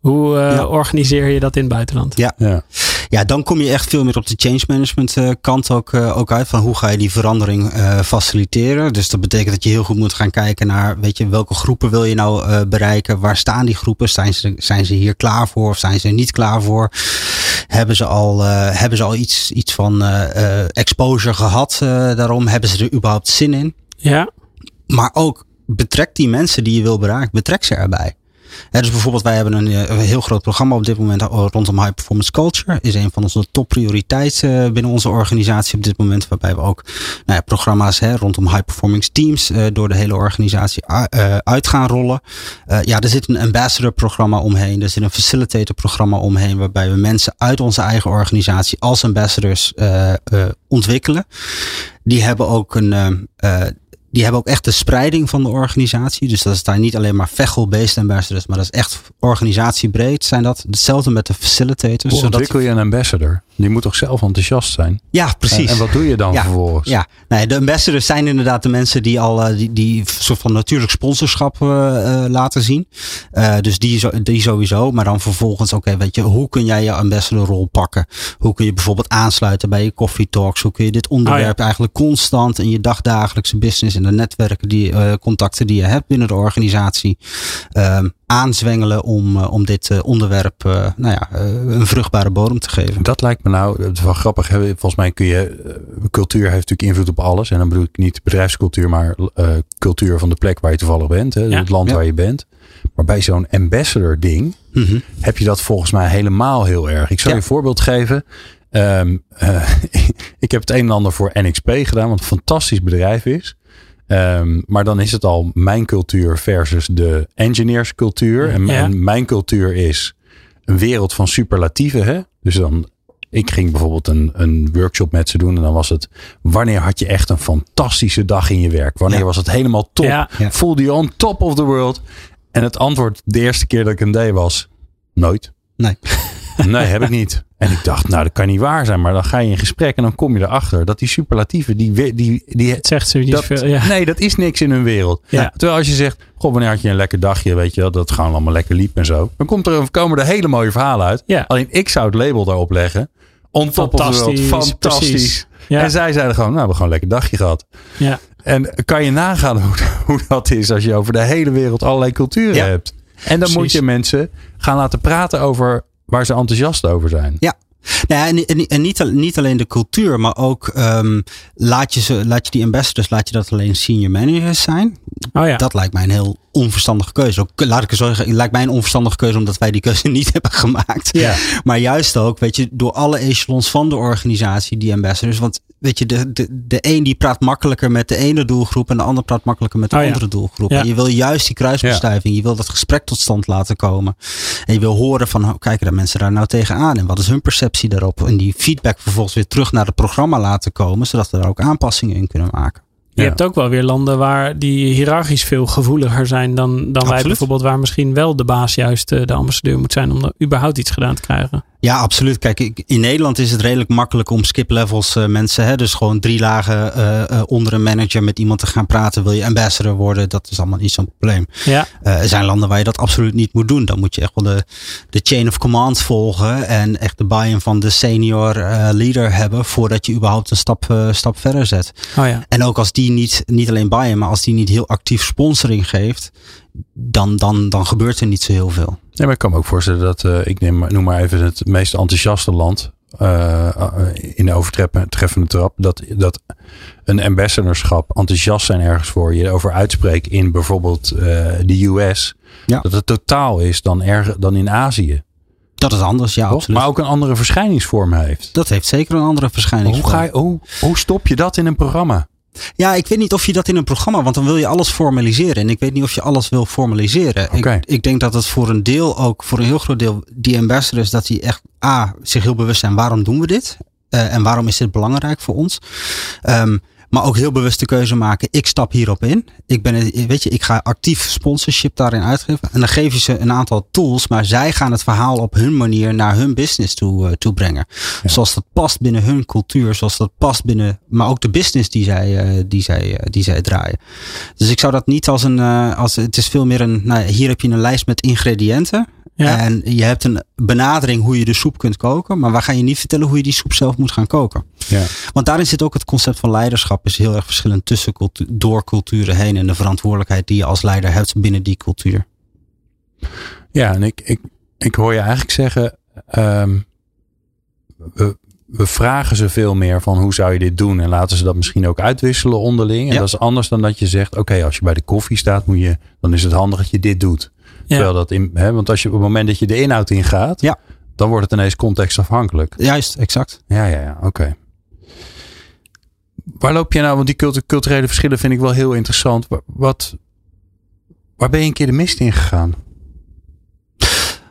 Hoe uh, Ja. organiseer je dat in het buitenland? Ja. Ja. Dan kom je echt veel meer op de change management uh, kant ook, uh, ook uit. Van hoe ga je die verandering uh, faciliteren. Dus dat betekent dat je heel goed moet gaan kijken naar, weet je, welke groepen wil je nou bereiken? Waar staan die groepen? Zijn ze, zijn ze hier klaar voor of zijn ze er niet klaar voor? Hebben ze al, hebben ze al iets, iets van exposure gehad daarom? Hebben ze er überhaupt zin in? Ja. maar ook betrek die mensen die je wil bereiken, betrek ze erbij. Dus bijvoorbeeld, wij hebben een, een, heel groot programma op dit moment rondom high performance culture. Is een van onze topprioriteiten binnen onze organisatie op dit moment. Waarbij we ook nou ja, programma's rondom high performance teams door de hele organisatie uit gaan rollen. Ja, er zit een ambassador programma omheen. Er zit een facilitator programma omheen. Waarbij we mensen uit onze eigen organisatie als ambassadors ontwikkelen. Die hebben ook een die hebben ook echt de spreiding van de organisatie. Dus dat is daar niet alleen maar Vechel-based ambassadors, maar dat is echt organisatiebreed. Zijn dat hetzelfde met de facilitators? Hoe ontwikkel je een ambassador? Die moet toch zelf enthousiast zijn? Ja, precies. En, wat doe je dan ja, vervolgens? Ja, nee, de ambassadors zijn inderdaad de mensen die al uh, die, die soort van natuurlijk sponsorschap uh, uh, laten zien. dus die, die sowieso. Maar dan vervolgens, oké, okay, weet je, hoe kun jij je ambassadorrol pakken? Hoe kun je bijvoorbeeld aansluiten bij je coffee talks? Hoe kun je dit onderwerp oh, ja. eigenlijk constant in je dagdagelijkse business en de netwerken, die contacten die je hebt binnen de organisatie, ehm, aanzwengelen om, om dit onderwerp nou ja, een vruchtbare bodem te geven. Dat lijkt me nou, het is wel grappig. Volgens mij kun je, cultuur heeft natuurlijk invloed op alles. En dan bedoel ik niet bedrijfscultuur, maar uh, cultuur van de plek waar je toevallig bent. Hè, ja. Het land ja. waar je bent. Maar bij zo'n ambassador ding mm -hmm. heb je dat volgens mij helemaal heel erg. Ik zal je een voorbeeld geven. Um, uh, ik heb het een en ander voor NXP gedaan, wat een fantastisch bedrijf is. Um, maar dan is het al mijn cultuur versus de engineerscultuur. En, ja. en mijn cultuur is een wereld van superlatieven. Hè? Dus dan, ik ging bijvoorbeeld een, een workshop met ze doen. En dan was het, wanneer had je echt een fantastische dag in je werk? Wanneer ja. was het helemaal top? Ja. Voelde je on top of the world? En het antwoord de eerste keer dat ik een deed was, nooit. Nee. Nee, heb ik niet. En ik dacht, nou, dat kan niet waar zijn. Maar dan ga je in gesprek en dan kom je erachter dat die superlatieven, die, die, die het zegt ze niet veel. Ja. Nee, dat is niks in hun wereld. Ja. Terwijl als je zegt, goh, wanneer had je een lekker dagje, weet je wel, dat het gewoon allemaal lekker liep en zo. Dan komt er, komen er hele mooie verhalen uit. Ja. Alleen ik zou het label daarop leggen. On top of the world. Fantastisch. Ja. En zij zeiden gewoon, nou, we hebben gewoon een lekker dagje gehad. Ja. En kan je nagaan hoe, hoe dat is als je over de hele wereld allerlei culturen Ja. hebt. En dan Precies. moet je mensen gaan laten praten over waar ze enthousiast over zijn. Ja. Nou ja, en, en, en niet, niet alleen de cultuur, maar ook ehm, laat, je ze, laat je die ambassadors, laat je dat alleen senior managers zijn. Oh ja. Dat lijkt mij een heel onverstandige keuze. Ook, laat ik het zo zeggen, lijkt mij een onverstandige keuze omdat wij die keuze niet hebben gemaakt. Ja. Maar juist ook, weet je, door alle echelons van de organisatie, die ambassadors. Want weet je, de, de, de een die praat makkelijker met de ene doelgroep en de ander praat makkelijker met de Oh ja. andere doelgroep. Ja. En je wil juist die kruisbestuiving, je wil dat gesprek tot stand laten komen. En je wil horen van, hoe kijken de mensen daar nou tegenaan en wat is hun perceptie daarop. En die feedback vervolgens weer terug naar het programma laten komen, zodat we daar ook aanpassingen in kunnen maken. Je Ja. hebt ook wel weer landen waar die hiërarchisch veel gevoeliger zijn dan, dan wij bijvoorbeeld. Waar misschien wel de baas juist eh, de ambassadeur moet zijn om er überhaupt iets gedaan te krijgen. Ja, absoluut. Kijk, in Nederland is het redelijk makkelijk om skip levels eh, mensen, hè, dus gewoon drie lagen eh, eh, onder een manager met iemand te gaan praten. Wil je ambassador worden? Dat is allemaal niet zo'n probleem. Ja, er zijn landen waar je dat absoluut niet moet doen. Dan moet je echt wel de, de chain of command volgen en echt de buy-in van de senior leader hebben voordat je überhaupt een stap, stap verder zet. oh ja. En ook als die niet, niet alleen buy-in, maar als die niet heel actief sponsoring geeft, dan, dan, dan gebeurt er niet zo heel veel. Ja, maar ik kan me ook voorstellen dat, eh, ik neem, noem maar even het meest enthousiaste land eh, eh, in de overtreffende trap. Dat, dat een ambassadorschap enthousiast zijn ergens voor je over uitspreekt in bijvoorbeeld de US. Ja. Dat het totaal is dan, erger, dan in Azië. Dat is anders, ja, toch? absoluut. Maar ook een andere verschijningsvorm heeft. dat heeft zeker een andere Maar verschijning. hoe, ga je, hoe, hoe stop je dat in een programma? Ja, ik weet niet of je dat in een programma, want dan wil je alles formaliseren. En ik weet niet of je alles wil formaliseren. Ik, ik denk dat het voor een deel ook, voor een heel groot deel, die ambassadors, dat die echt A, zich heel bewust zijn, waarom doen we dit? Eh, en waarom is dit belangrijk voor ons? Ehm, maar ook heel bewust de keuze maken, ik stap hierop in. Ik ben, weet je, ik ga actief sponsorship daarin uitgeven. En dan geef je ze een aantal tools, maar zij gaan het verhaal op hun manier naar hun business toe, eh, toe brengen. Zoals dat past binnen hun cultuur, zoals dat past binnen, maar ook de business die zij, eh, die zij, eh, die zij draaien. Dus ik zou dat niet als een, als, het is veel meer een, nou hier heb je een lijst met ingrediënten. Ja. En je hebt een benadering hoe je de soep kunt koken, maar wij gaan je niet vertellen hoe je die soep zelf moet gaan koken. Ja. Want daarin zit ook het concept van leiderschap is heel erg verschillend tussen cultu- door culturen heen en de verantwoordelijkheid die je als leider hebt binnen die cultuur. Ja, en ik, ik, ik hoor je eigenlijk zeggen, ehm, we, we vragen ze veel meer van hoe zou je dit doen? En laten ze dat misschien ook uitwisselen onderling. En Ja. dat is anders dan dat je zegt, oké, als je bij de koffie staat, moet je, dan is het handig dat je dit doet. Terwijl dat in, hè, want als je op het moment dat je de inhoud ingaat, Ja. dan wordt het ineens contextafhankelijk. Juist, exact. Ja, ja, ja, oké. Waar loop je nou? Want die cultu- culturele verschillen vind ik wel heel interessant. Wa- Wat, waar ben je een keer de mist in gegaan?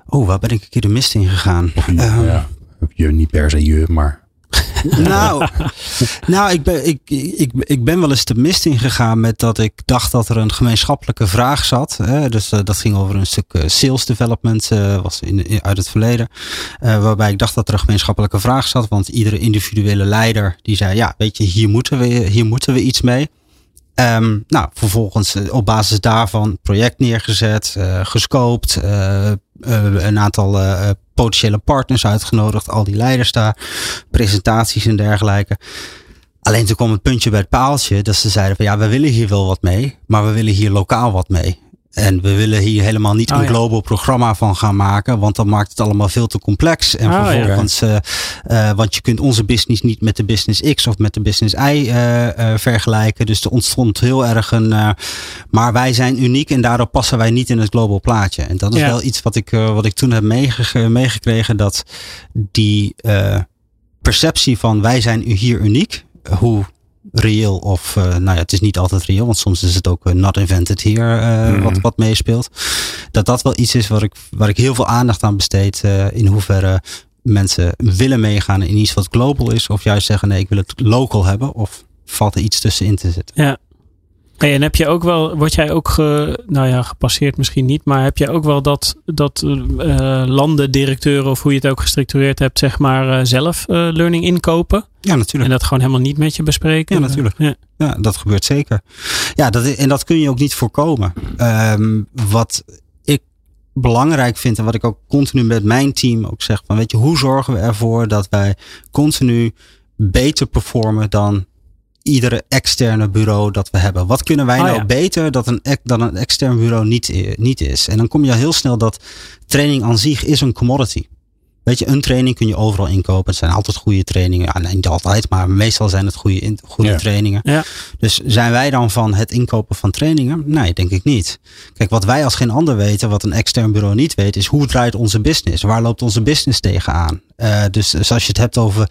Oh, waar ben ik een keer de mist in gegaan? Ehm, ja, je niet per se je, maar nou, nou ik, ben, ik, ik, ik ben wel eens de mist ingegaan met dat ik dacht dat er een gemeenschappelijke vraag zat. Hè? Dus eh, dat ging over een stuk eh, sales development, eh, was in, uit het verleden. Waarbij ik dacht dat er een gemeenschappelijke vraag zat. Want iedere individuele leider die zei, ja, weet je, hier moeten we, hier moeten we iets mee. Ehm, nou, vervolgens op basis daarvan project neergezet, eh gescoopt, een aantal potentiële partners uitgenodigd, al die leiders daar, presentaties en dergelijke. Alleen toen kwam het puntje bij het paaltje dat ze zeiden van ja, we willen hier wel wat mee, maar we willen hier lokaal wat mee. En we willen hier helemaal niet Oh, een ja. global programma van gaan maken, want dan maakt het allemaal veel te complex. En Oh, ja. vervolgens, eh, eh, want je kunt onze business niet met de business X of met de business Y eh, vergelijken. Dus er ontstond heel erg een, maar wij zijn uniek en daardoor passen wij niet in het global plaatje. En dat is Ja. wel iets wat ik, wat ik toen heb meege- meegekregen, dat die perceptie van wij zijn hier uniek, hoe reëel of, eh, nou ja, het is niet altijd reëel, want soms is het ook eh, not invented here eh, Mhm. wat, wat meespeelt. Dat dat wel iets is waar ik, waar ik heel veel aandacht aan besteed, in hoeverre mensen willen meegaan in iets wat global is, of juist zeggen nee, ik wil het local hebben, of valt er iets tussenin te zitten. Ja. Hey, en heb je ook wel, word jij ook, ge, nou ja, gepasseerd misschien niet, maar heb jij ook wel dat, dat eh landendirecteuren of hoe je het ook gestructureerd hebt, zeg maar, eh, zelf eh, learning inkopen Ja, natuurlijk. en dat gewoon helemaal niet met je bespreken? Ja, natuurlijk. Ja. Ja, dat gebeurt zeker. Ja, dat, en dat kun je ook niet voorkomen. Ehm, wat ik belangrijk vind en wat ik ook continu met mijn team ook zeg: van weet je, hoe zorgen we ervoor dat wij continu beter performen dan iedere externe bureau dat we hebben? Wat kunnen wij Oh, nou ja. beter dat een, dan een extern bureau niet, i- niet is? En dan kom je al heel snel dat training aan zich is een commodity. Weet je, een training kun je overal inkopen. Het zijn altijd goede trainingen. Ja, niet altijd, maar meestal zijn het goede, goede Ja. trainingen. Ja. Dus zijn wij dan van het inkopen van trainingen? Nee, denk ik niet. Kijk, wat wij als geen ander weten, wat een extern bureau niet weet, is hoe draait onze business? Waar loopt onze business tegenaan? Eh dus, dus als je het hebt over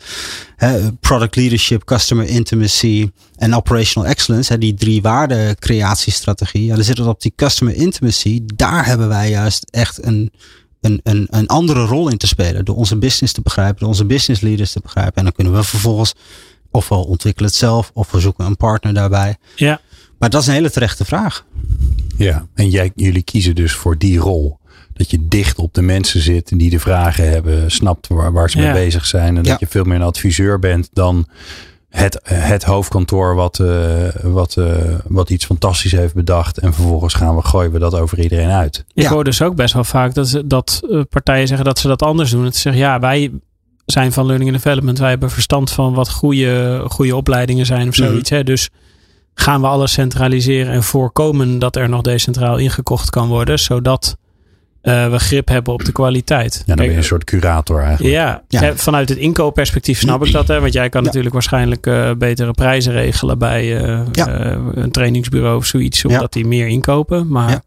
hè, product leadership, customer intimacy en operational excellence, hè, die drie waardecreatiestrategie, ja, dan zit het op die customer intimacy. Daar hebben wij juist echt een, een, een, een andere rol in te spelen. Door onze business te begrijpen, door onze business leaders te begrijpen. En dan kunnen we vervolgens ofwel ontwikkelen het zelf, of we zoeken een partner daarbij. Ja. Maar dat is een hele terechte vraag. Ja, en jij, jullie kiezen dus voor die rol. Dat je dicht op de mensen zit en die de vragen hebben, snapt waar, waar ze Ja. mee bezig zijn. En Ja. dat je veel meer een adviseur bent dan het, het hoofdkantoor wat, eh, wat, eh, wat iets fantastisch heeft bedacht. En vervolgens gaan we, gooien we dat over iedereen uit. Ik Ja. hoor dus ook best wel vaak dat, ze, dat eh, partijen zeggen dat ze dat anders doen. Dat ze zeggen, ja, wij zijn van learning and development. Wij hebben verstand van wat goede, goede opleidingen zijn of Mhm. zoiets. Hè? Dus gaan we alles centraliseren en voorkomen dat er nog decentraal ingekocht kan worden. Zodat eh, we grip hebben op de kwaliteit. Ja, dan ben je een soort curator eigenlijk. ja, vanuit het inkoopperspectief snap ik dat. Hè, want jij kan Ja. natuurlijk waarschijnlijk eh, betere prijzen regelen bij eh, Ja. een trainingsbureau of zoiets. Ja. Omdat die meer inkopen. Maar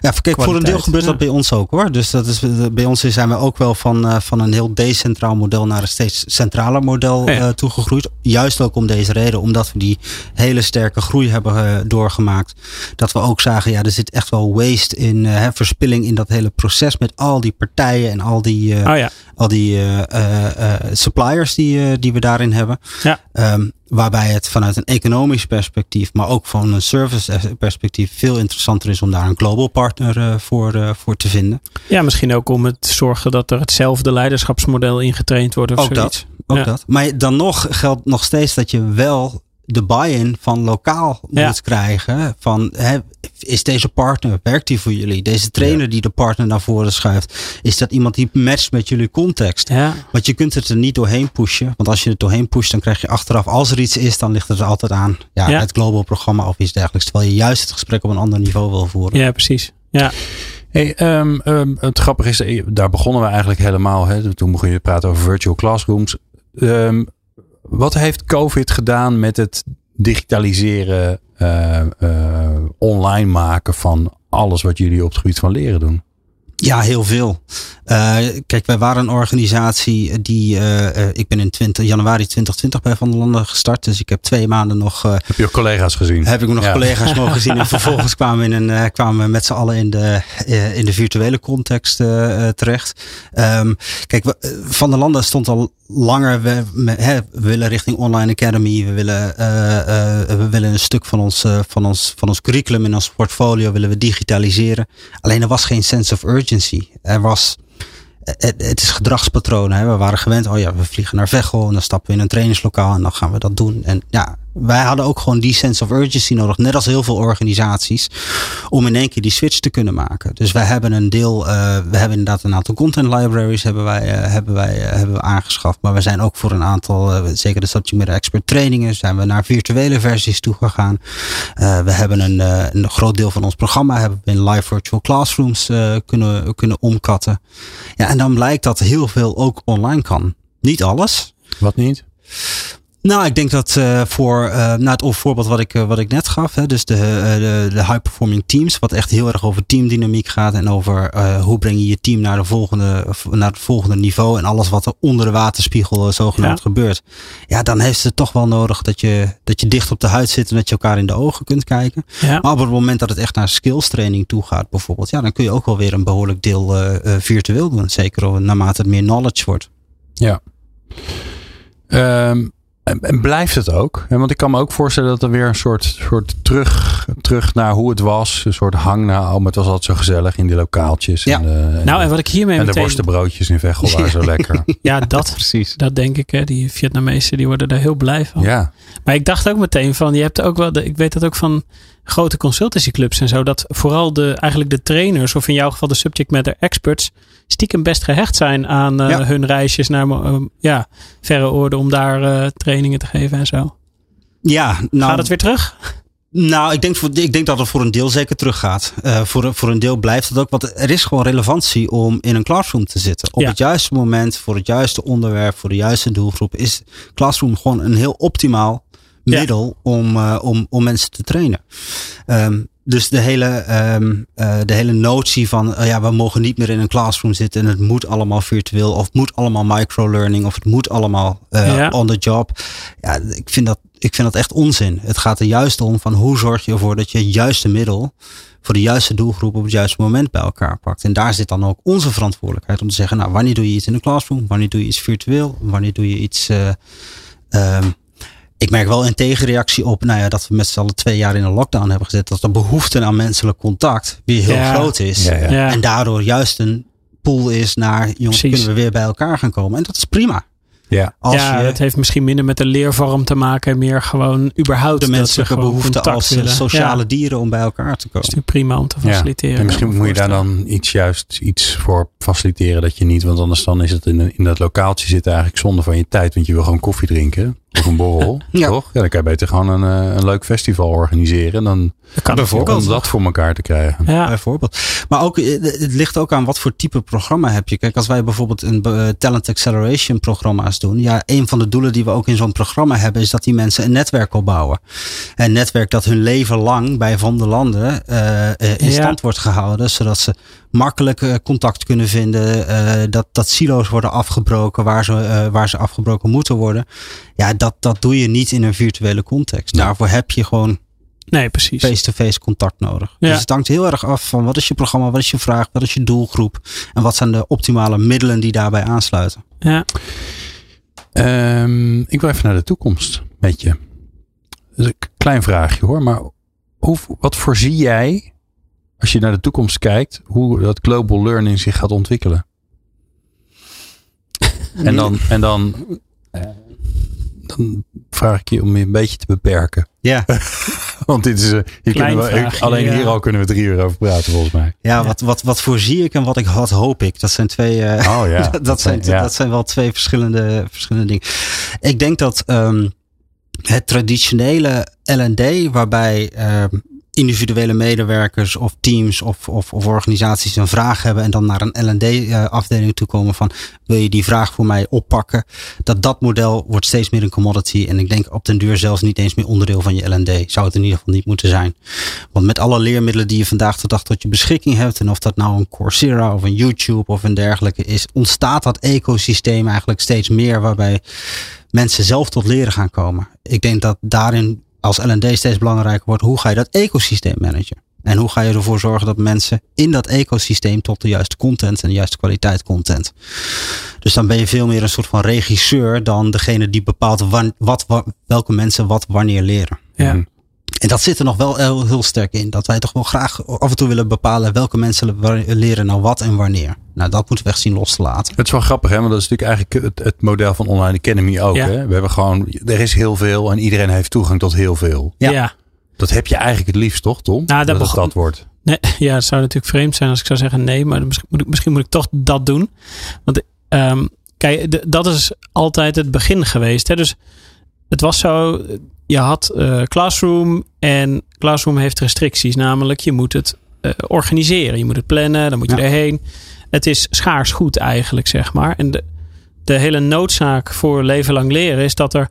Ja. Kijk, voor een deel gebeurt dat bij ons ook hoor. Dus dat is, bij ons zijn we ook wel van, eh, van een heel decentraal model naar een steeds centraler model Ja. eh, toegegroeid. Juist ook om deze reden, omdat we die hele sterke groei hebben eh, doorgemaakt. Dat we ook zagen, ja, er zit echt wel waste in, eh, hè, verspilling in dat hele proces met al die partijen en al die, eh, oh ja, al die eh, eh, eh, suppliers die, die we daarin hebben. Ja. Ehm, waarbij het vanuit een economisch perspectief, maar ook van een service perspectief veel interessanter is om daar een global partner voor, voor te vinden. Ja, misschien ook om het te zorgen dat er hetzelfde leiderschapsmodel ingetraind wordt of Ook zoiets. Ook Ja. dat. Maar dan nog geldt nog steeds dat je wel de buy-in van lokaal Ja. moet krijgen. Van, hè, is deze partner, werkt die voor jullie? Deze trainer die de partner naar voren schuift, is dat iemand die matcht met jullie context? Ja, Want je kunt het er niet doorheen pushen. Want als je het doorheen pusht, dan krijg je achteraf, als er iets is, dan ligt het er altijd aan. Ja, Ja. het global programma of iets dergelijks. Terwijl je juist het gesprek op een ander niveau wil voeren. ja precies. Ja, Hey, ehm, ehm, het grappige is, eh, daar begonnen we eigenlijk helemaal. Hè, toen begon je te praten over virtual classrooms. ehm, wat heeft COVID gedaan met het digitaliseren, uh, uh, online maken van alles wat jullie op het gebied van leren doen? Ja, heel veel. Uh, kijk, wij waren een organisatie die. Uh, ik ben in 20, januari 2020 bij Van der Landen gestart. Dus ik heb twee maanden nog. heb je ook collega's gezien? Heb ik nog ja. collega's mogen zien. En vervolgens kwamen we, in een, kwamen we met z'n allen in de, in de virtuele context terecht. Um, kijk, Van der Landen stond al langer. We, willen richting Online Academy. We willen, we willen een stuk van ons, van, ons, van ons curriculum in ons portfolio willen we digitaliseren. Alleen er was geen sense of urgency. Er was het, het, is gedragspatronen. Hè. We waren gewend, oh ja, we vliegen naar Veghel en dan stappen we in een trainingslokaal en dan gaan we dat doen. En ja, wij hadden ook gewoon die sense of urgency nodig, net als heel veel organisaties, om in één keer die switch te kunnen maken. Dus wij hebben een deel, uh, we hebben inderdaad een aantal content libraries hebben wij, uh, hebben wij uh, hebben we aangeschaft, maar we zijn ook voor een aantal, zeker de subject matter expert trainingen, zijn we naar virtuele versies toegegaan. we hebben een, een groot deel van ons programma hebben we in live virtual classrooms kunnen, kunnen omkatten. Ja, en dan blijkt dat heel veel ook online kan. Niet alles. Wat niet? Nou, ik denk dat uh, voor uh, nou, het voorbeeld wat ik, uh, wat ik net gaf, hè, dus de, de, de high performing teams, wat echt heel erg over teamdynamiek gaat en over hoe breng je je team naar, de volgende, naar het volgende niveau en alles wat er onder de waterspiegel zogenaamd ja. gebeurt. Ja, dan heeft het toch wel nodig dat je, dat je dicht op de huid zit en dat je elkaar in de ogen kunt kijken. Ja. Maar op het moment dat het echt naar skills training toe gaat, bijvoorbeeld, ja, dan kun je ook wel weer een behoorlijk deel virtueel doen. Zeker naarmate het meer knowledge wordt. Ja. Um, en blijft het ook? Want ik kan me ook voorstellen dat er weer een soort, soort terug, terug naar hoe het was. Een soort hang naar, oh, maar het was altijd zo gezellig in die lokaaltjes. Ja. En de, nou, en wat ik hiermee En meteen... de worstenbroodjes in Veghel waren zo lekker. Ja, dat, Precies. dat denk ik. Hè. Die Vietnamezen die worden daar heel blij van. Ja. Maar ik dacht ook meteen van, je hebt ook wel, de, ik weet dat ook van grote consultancyclubs en zo. Dat vooral de, eigenlijk de trainers, of in jouw geval de subject matter experts, stiekem best gehecht zijn aan ja. hun reisjes naar uh, ja, verre oorden om daar uh, trainingen te geven en zo. Ja, nou, Gaat het weer terug? Nou, ik denk, voor, ik denk dat het voor een deel zeker teruggaat. Uh, voor, voor een deel blijft het ook. Want er is gewoon relevantie om in een classroom te zitten. Op ja. het juiste moment, voor het juiste onderwerp, voor de juiste doelgroep. Is classroom gewoon een heel optimaal middel ja. om, uh, om, om mensen te trainen. Um, dus de hele, um, uh, de hele notie van uh, ja, we mogen niet meer in een classroom zitten en het moet allemaal virtueel of het moet allemaal microlearning of het moet allemaal uh, ja. on the job. Ja, ik vind, dat, ik vind dat echt onzin. Het gaat er juist om van hoe zorg je ervoor dat je het juiste middel voor de juiste doelgroep op het juiste moment bij elkaar pakt. En daar zit dan ook onze verantwoordelijkheid om te zeggen, nou, wanneer doe je iets in de classroom? Wanneer doe je iets virtueel? Wanneer doe je iets um, ik merk wel een tegenreactie op nou ja, dat we met z'n allen twee jaar in een lockdown hebben gezet. Dat de behoefte aan menselijk contact weer heel ja. groot is. Ja, ja. Ja. En daardoor juist een pool is naar jongens, Precies. kunnen we weer bij elkaar gaan komen. En dat is prima. Ja. Als ja, je het heeft misschien minder met de leervorm te maken. en Meer gewoon überhaupt de dat ze menselijke behoefte als willen. sociale Ja, dieren om bij elkaar te dat komen. is natuurlijk prima om te Ja. faciliteren. En misschien moet je daar dan iets juist iets voor faciliteren dat je niet, want anders dan is het in, in dat lokaaltje zitten eigenlijk zonde van je tijd, want je wil gewoon koffie drinken of een borrel, Ja. toch? Ja, dan kan je beter gewoon een, eh, een leuk festival organiseren en dan Dat kan bijvoorbeeld. om dat voor elkaar te krijgen. Ja, Bijvoorbeeld. Maar ook, eh, het ligt ook aan wat voor type programma heb je. Kijk, als wij bijvoorbeeld een eh, talent acceleration programma's doen. Ja, een van de doelen die we ook in zo'n programma hebben, is dat die mensen een netwerk opbouwen. Een netwerk dat hun leven lang bij Van der Landen eh, eh, in Ja. stand wordt gehouden. Zodat ze makkelijk eh, contact kunnen vinden. eh, dat, dat silo's worden afgebroken waar ze, eh, waar ze afgebroken moeten worden. Ja, dat, dat doe je niet in een virtuele context. Daarvoor heb je gewoon nee, precies. face-to-face contact nodig. Ja. Dus het hangt heel erg af van wat is je programma, wat is je vraag, wat is je doelgroep en wat zijn de optimale middelen die daarbij aansluiten. Ja. Ehm, ik wil even naar de toekomst met je. Dat is een klein vraagje hoor, maar hoe, wat voorzie jij als je naar de toekomst kijkt, hoe dat global learning zich gaat ontwikkelen? En dan, en dan, eh, dan vraag ik je om je een beetje te beperken. Ja, Want dit is, eh, hier Klein kunnen we, vraagje, alleen ja. hier al kunnen we drie uur over praten volgens mij. ja, Wat, wat, wat voorzie ik en wat, ik, wat hoop ik? Dat zijn twee. eh, Oh ja. dat, zijn, ja. dat zijn wel twee verschillende, verschillende dingen. Ik denk dat ehm, het traditionele LD, waarbij ehm, individuele medewerkers of teams of, of, of, organisaties een vraag hebben en dan naar een L&D-afdeling toe komen van wil je die vraag voor mij oppakken? Dat dat model wordt steeds meer een commodity en ik denk op den duur zelfs niet eens meer onderdeel van je L&D. Zou het in ieder geval niet moeten zijn. Want met alle leermiddelen die je vandaag de dag tot je beschikking hebt en of dat nou een Coursera of een YouTube of een dergelijke is, ontstaat dat ecosysteem eigenlijk steeds meer waarbij mensen zelf tot leren gaan komen. Ik denk dat daarin als L&D steeds belangrijker wordt, hoe ga je dat ecosysteem managen? En hoe ga je ervoor zorgen dat mensen in dat ecosysteem tot de juiste content en de juiste kwaliteit content. Dus dan ben je veel meer een soort van regisseur dan degene die bepaalt wat, welke mensen wat wanneer leren. Ja. En dat zit er nog wel heel, heel, sterk in. Dat wij toch wel graag af en toe willen bepalen welke mensen leren nou wat en wanneer. Nou, dat moeten we echt zien los te laten. Het is wel grappig, hè? Want dat is natuurlijk eigenlijk het, het model van Online Academy ook. Hè? We hebben gewoon, er is heel veel en iedereen heeft toegang tot heel veel. Ja. ja. Dat heb je eigenlijk het liefst, toch, Tom? Nou, dat, dat dat wordt. Nee, ja, het zou natuurlijk vreemd zijn als ik zou zeggen nee, maar misschien moet ik, misschien moet ik toch dat doen. Want um, kijk, dat is altijd het begin geweest. Hè? Dus het was zo, je had uh, Classroom en Classroom heeft restricties. Namelijk, je moet het uh, organiseren. Je moet het plannen, dan moet je erheen. Het is schaars goed eigenlijk, zeg maar. En de, de hele noodzaak voor leven lang leren is dat er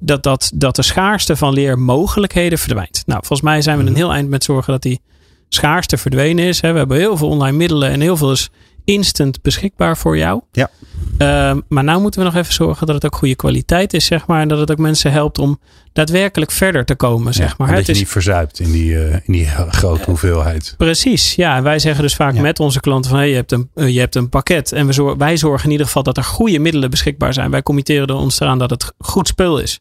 dat, dat, dat de schaarste van leermogelijkheden verdwijnt. Nou, volgens mij zijn we een mhm. heel eind met zorgen dat die schaarste verdwenen is. We hebben heel veel online middelen en heel veel is instant beschikbaar voor jou. Ja. Uh, maar nou moeten we nog even zorgen dat het ook goede kwaliteit is, zeg maar. En dat het ook mensen helpt om daadwerkelijk verder te komen, zeg maar. dat het je is, niet verzuipt in die, uh, in die grote hoeveelheid. Precies, ja. Wij zeggen dus vaak met onze klanten van... Hey, je, hebt een, uh, je hebt een pakket en we zorgen, wij zorgen in ieder geval dat er goede middelen beschikbaar zijn. Wij committeren ons eraan dat het goed spul is.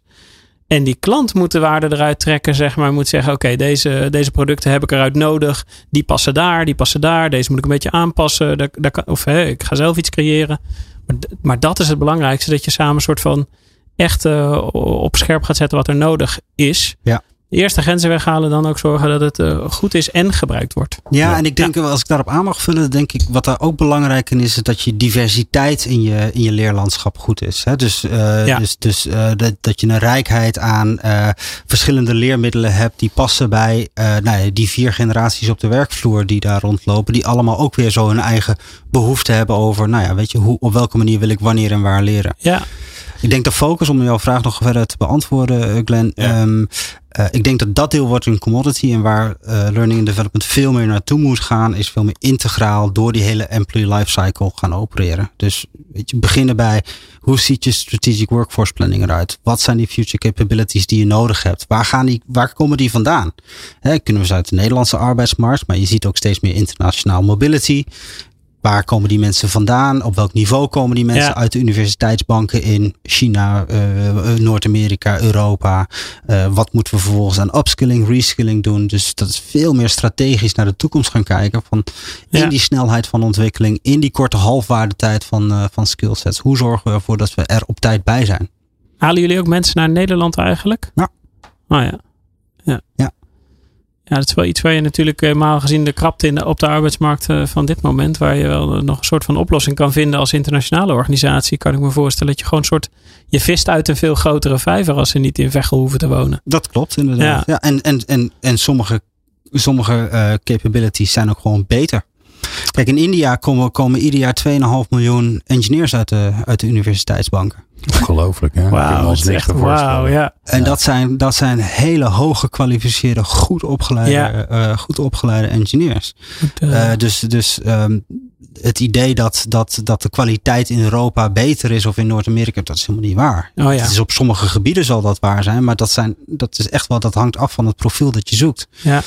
En die klant moet de waarde eruit trekken, zeg maar. Moet zeggen, oké, deze, deze producten heb ik eruit nodig. Die passen daar, die passen daar. Deze moet ik een beetje aanpassen. Daar, daar of ik ga zelf iets creëren. Maar, maar, dat is het belangrijkste. Dat je samen een soort van echt uh, op scherp gaat zetten wat er nodig is. Ja de eerste grenzen weghalen, dan ook zorgen dat het uh, goed is en gebruikt wordt. Ja, en ik denk, ja. als ik daarop aan mag vullen, denk ik, wat daar ook belangrijk in is, is dat je diversiteit in je, in je leerlandschap goed is. Hè? Dus, uh, ja. dus, dus uh, dat, dat je een rijkheid aan verschillende leermiddelen hebt die passen bij nou ja, die vier generaties op de werkvloer die daar rondlopen, die allemaal ook weer zo hun eigen behoefte hebben over, nou ja, weet je, hoe, op welke manier wil ik wanneer en waar leren. Ja. Ik denk de focus, om jouw vraag nog verder te beantwoorden, eh, Glenn. Ja. Um, uh, ik denk dat dat deel wordt een commodity. En waar uh, learning and development veel meer naartoe moet gaan, is veel meer integraal door die hele employee lifecycle gaan opereren. Dus weet je, beginnen bij hoe ziet je strategic workforce planning eruit? Wat zijn die future capabilities die je nodig hebt? Waar, gaan die, waar komen die vandaan? He, kunnen we ze uit de Nederlandse arbeidsmarkt, maar je ziet ook steeds meer internationaal mobility. Waar komen die mensen vandaan? Op welk niveau komen die mensen uit de universiteitsbanken in China, uh, Noord-Amerika, Europa? Uh, wat moeten we vervolgens aan upskilling, reskilling doen? Dus dat is veel meer strategisch naar de toekomst gaan kijken. Van in die snelheid van ontwikkeling, in die korte halfwaardetijd van, uh, van skillsets. Hoe zorgen we ervoor dat we er op tijd bij zijn? Halen jullie ook mensen naar Nederland eigenlijk? Ja. Oh ja. Ja. ja. Ja, dat is wel iets waar je natuurlijk helemaal gezien de krapte in de, op de arbeidsmarkt eh, van dit moment, waar je wel nog een soort van oplossing kan vinden als internationale organisatie, kan ik me voorstellen dat je gewoon een soort, je vist uit een veel grotere vijver als ze niet in Veghel hoeven te wonen. Dat klopt inderdaad. Ja. ja en, en, en, en sommige, sommige uh, capabilities zijn ook gewoon beter. Kijk, in India komen, komen ieder jaar 2,5 miljoen engineers uit de, uit de universiteitsbanken. Ongelooflijk, hè? Wauw, dat is echt wauw, ja. En Dat, zijn, dat zijn hele hoog gekwalificeerde, goed opgeleide, ja. uh, goed opgeleide engineers. Uh, dus dus um, het idee dat, dat, dat de kwaliteit in Europa beter is of in Noord-Amerika, dat is helemaal niet waar. Oh, ja. Het is op sommige gebieden zal dat waar zijn, maar dat, zijn, dat is echt wel, dat hangt af van het profiel dat je zoekt. Ja.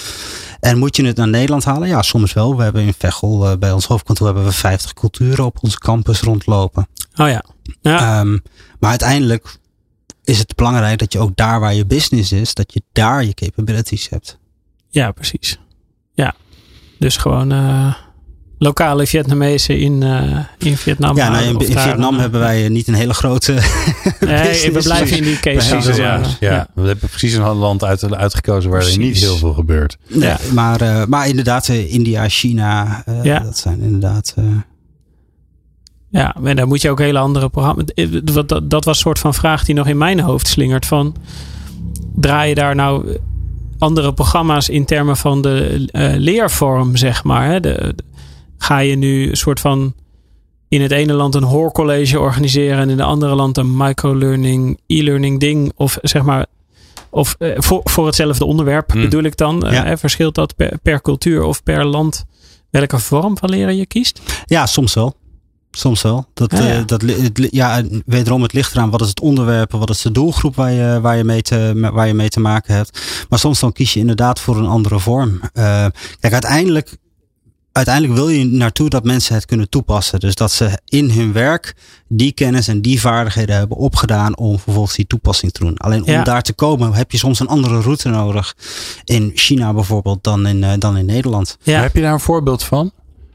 En moet je het naar Nederland halen? Ja, soms wel. We hebben in Veghel, uh, bij ons hoofdkantoor, hebben we 50 culturen op onze campus rondlopen. Oh ja. ja. Um, maar uiteindelijk is het belangrijk dat je ook daar waar je business is, dat je daar je capabilities hebt. Ja, precies. Ja. Dus gewoon uh, lokale Vietnamezen in, uh, in Vietnam. Ja, nou, in, in Vietnam hebben wij niet een hele grote. nee, we blijven in die case. Ja, ja. ja, we hebben precies een land uit, uitgekozen waar precies. er niet heel veel gebeurt. Nee, ja. maar, uh, maar inderdaad, India, China, ja. dat zijn inderdaad. Ja, en daar moet je ook hele andere programma's. Dat, dat was een soort van vraag die nog in mijn hoofd slingert. Van, draai je daar nou andere programma's in termen van de uh, leervorm, zeg maar. Hè? De, de, ga je nu een soort van in het ene land een hoorcollege organiseren en in het andere land een microlearning, e-learning ding. Of zeg maar, of uh, voor, voor hetzelfde onderwerp Hmm. bedoel ik dan. Ja. Uh, verschilt dat per, per cultuur of per land welke vorm van leren je kiest? Ja, soms wel. Soms wel. Dat, Ja, ja. eh, dat, het, ja, wederom, het ligt eraan wat is het onderwerp, wat is de doelgroep waar je, waar je, mee, te, waar je mee te maken hebt. Maar soms dan kies je inderdaad voor een andere vorm. Eh, kijk, uiteindelijk, uiteindelijk wil je naartoe dat mensen het kunnen toepassen. Dus dat ze in hun werk die kennis en die vaardigheden hebben opgedaan om vervolgens die toepassing te doen. Alleen om Ja. daar te komen heb je soms een andere route nodig. In China bijvoorbeeld dan in, eh, dan in Nederland. Ja. Heb je daar een voorbeeld van?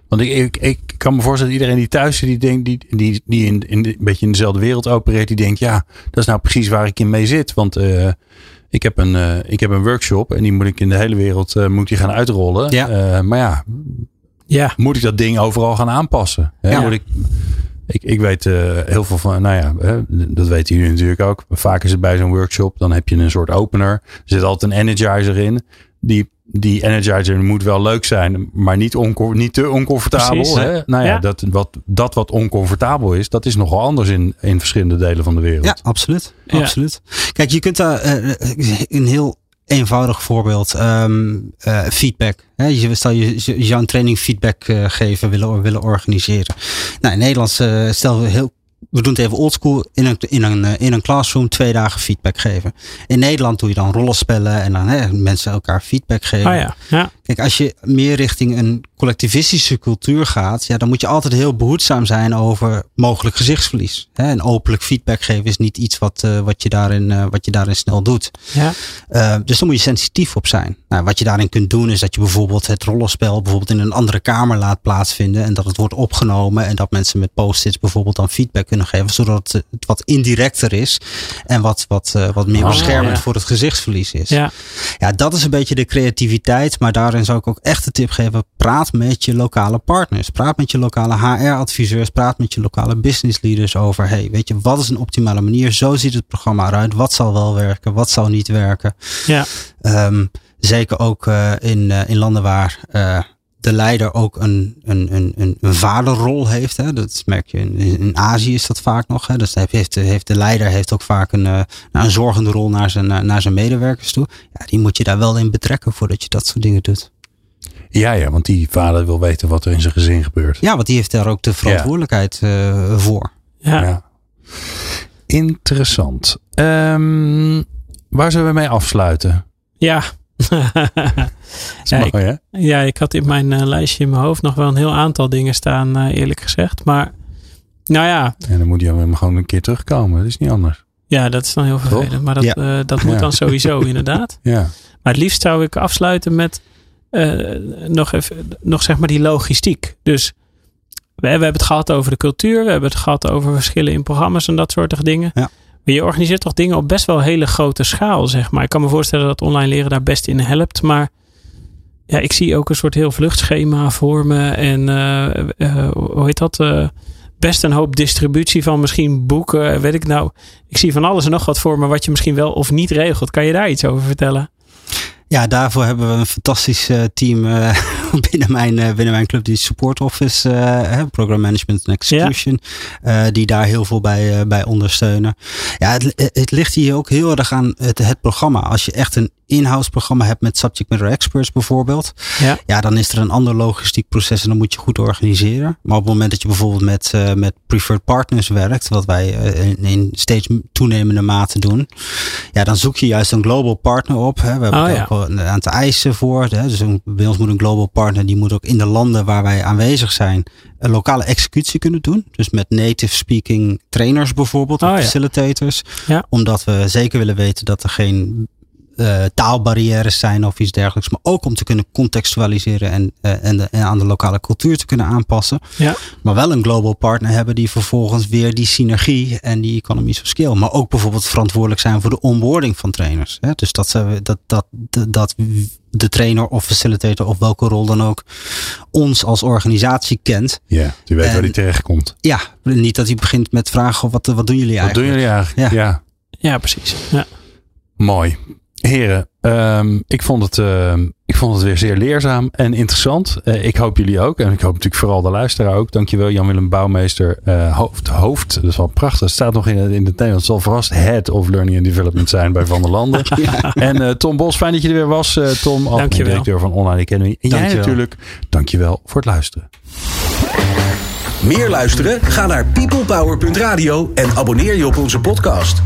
Want ik, ik, ik kan me voorstellen, iedereen die thuis zit, die, denkt, die, die, die in, in, de- een beetje in dezelfde wereld opereert, die denkt, ja, dat is nou precies waar ik in mee zit. Want eh, ik, heb een, eh, ik heb een workshop en die moet ik in de hele wereld eh, moet die gaan uitrollen. Ja. Eh, maar ja, Ja. moet ik dat ding overal gaan aanpassen? Hè? Ja. Moet ik, ik, ik weet eh, heel veel van, nou ja, hè, dat weten jullie natuurlijk ook. Vaak is het bij zo'n workshop, dan heb je een soort opener. Er zit altijd een energizer in. Die, die energizer moet wel leuk zijn, maar niet, onco- niet te oncomfortabel. Precies. Hè? Nou ja, Ja. Dat, wat, dat wat oncomfortabel is, dat is nogal anders in, in verschillende delen van de wereld. Ja, absoluut. Ja. absoluut. Kijk, je kunt daar eh, een heel eenvoudig voorbeeld. ehm, eh, feedback. Hè, je, stel je, je zou een training feedback eh, geven willen, willen organiseren. Nou, in Nederlands uh, stel we heel. We doen het even oldschool. In een, in, een, in een classroom twee dagen feedback geven. In Nederland doe je dan rollenspellen en dan mensen elkaar feedback geven. Ah ja. ja. Kijk, als je meer richting een collectivistische cultuur gaat, ja, dan moet je altijd heel behoedzaam zijn over mogelijk gezichtsverlies. Hè? En openlijk feedback geven is niet iets wat, uh, wat, je, daarin, uh, wat je daarin snel doet. Ja. Uh, dus daar moet je sensitief op zijn. Nou, wat je daarin kunt doen is dat je bijvoorbeeld het rollenspel bijvoorbeeld in een andere kamer laat plaatsvinden en dat het wordt opgenomen en dat mensen met post-its bijvoorbeeld dan feedback kunnen geven, zodat het, wat indirecter is en wat, wat, wat meer Oh, beschermend ja. voor het gezichtsverlies is. Ja. ja, dat is een beetje de creativiteit, maar daarin zou ik ook echt de tip geven, praat met je lokale partners. Praat met je lokale HR-adviseurs, praat met je lokale business leaders over, hey, weet je, wat is een optimale manier? Zo ziet het programma eruit. Wat zal wel werken? Wat zal niet werken? Ja. Um, zeker ook uh, in, uh, in landen waar uh, de leider ook een, een, een, een vaderrol heeft. Hè. Dat merk je in, in Azië is dat vaak nog. Hè. Dus heeft, heeft de leider heeft ook vaak een, uh, een zorgende rol naar zijn, naar zijn medewerkers toe. Ja, die moet je daar wel in betrekken voordat je dat soort dingen doet. Ja, ja, want die vader wil weten wat er in zijn gezin gebeurt. Ja, want die heeft daar ook de verantwoordelijkheid ja. voor. Ja. ja. Interessant. Um, waar zullen we mee afsluiten? Ja. ja, ik, ja, ja, ik had in mijn uh, lijstje in mijn hoofd nog wel een heel aantal dingen staan, uh, eerlijk gezegd. Maar, nou ja. En dan moet je gewoon een keer terugkomen. Dat is niet anders. Ja, dat is dan heel vervelend. Toch? Maar dat, ja. uh, dat moet ja. dan sowieso, inderdaad. Ja. Maar het liefst zou ik afsluiten met nog even, nog zeg maar die logistiek. Dus we, we hebben het gehad over de cultuur. We hebben het gehad over verschillen in programma's en dat soort dingen. Ja. Je organiseert toch dingen op best wel hele grote schaal, zeg maar. Ik kan me voorstellen dat online leren daar best in helpt. Maar ja, ik zie ook een soort heel vluchtschema voor me. En uh, uh, hoe heet dat? Uh, best een hoop distributie van misschien boeken. Weet ik nou. Ik zie van alles en nog wat voor me wat je misschien wel of niet regelt. Kan je daar iets over vertellen? Ja, daarvoor hebben we een fantastisch team binnen, mijn, uh, binnen mijn club, die Support Office, uh, Program Management and Execution, ja. die daar heel veel bij, bij ondersteunen. Ja, het, het ligt hier ook heel erg aan het, het programma. Als je echt een in-house programma hebt met subject matter experts bijvoorbeeld, ja. ja, dan is er een ander logistiek proces en dan moet je goed organiseren. Maar op het moment dat je bijvoorbeeld met, met preferred partners werkt, wat wij in, in steeds toenemende mate doen, ja, dan zoek je juist een global partner op. Hè. We hebben oh, ja een aantal eisen voor. Hè. Dus een, bij ons moet een global partner, die moet ook in de landen waar wij aanwezig zijn, een lokale executie kunnen doen. Dus met native speaking trainers bijvoorbeeld, oh, of ja. facilitators. Ja. Omdat we zeker willen weten dat er geen uh, taalbarrières zijn of iets dergelijks. Maar ook om te kunnen contextualiseren en, uh, en, de, en, aan de lokale cultuur te kunnen aanpassen. Ja. Maar wel een global partner hebben die vervolgens weer die synergie en die economies of scale. Maar ook bijvoorbeeld verantwoordelijk zijn voor de onboarding van trainers. Hè? Dus dat, ze, dat, dat, dat de trainer of facilitator of welke rol dan ook ons als organisatie kent. Ja, die weet en, waar die terecht komt. Ja, niet dat hij begint met vragen wat, wat doen jullie wat eigenlijk? Wat doen jullie eigenlijk? Ja, ja. ja precies. Ja. Mooi. Heren, um, ik, vond het, uh, ik vond het weer zeer leerzaam en interessant. Uh, ik hoop jullie ook. En ik hoop natuurlijk vooral de luisteraar ook. Dankjewel Jan-Willem Bouwmeester. Uh, hoofd, hoofd, dat is wel prachtig. Het staat nog in, in het Nederlands. Het zal verrast Head of Learning and Development zijn bij Van der Landen. ja. En Tom Bos, fijn dat je er weer was. Tom, algemeen directeur van Online Academy. En jij natuurlijk, dankjewel voor het luisteren. Meer luisteren? Ga naar peoplepower.radio en abonneer je op onze podcast.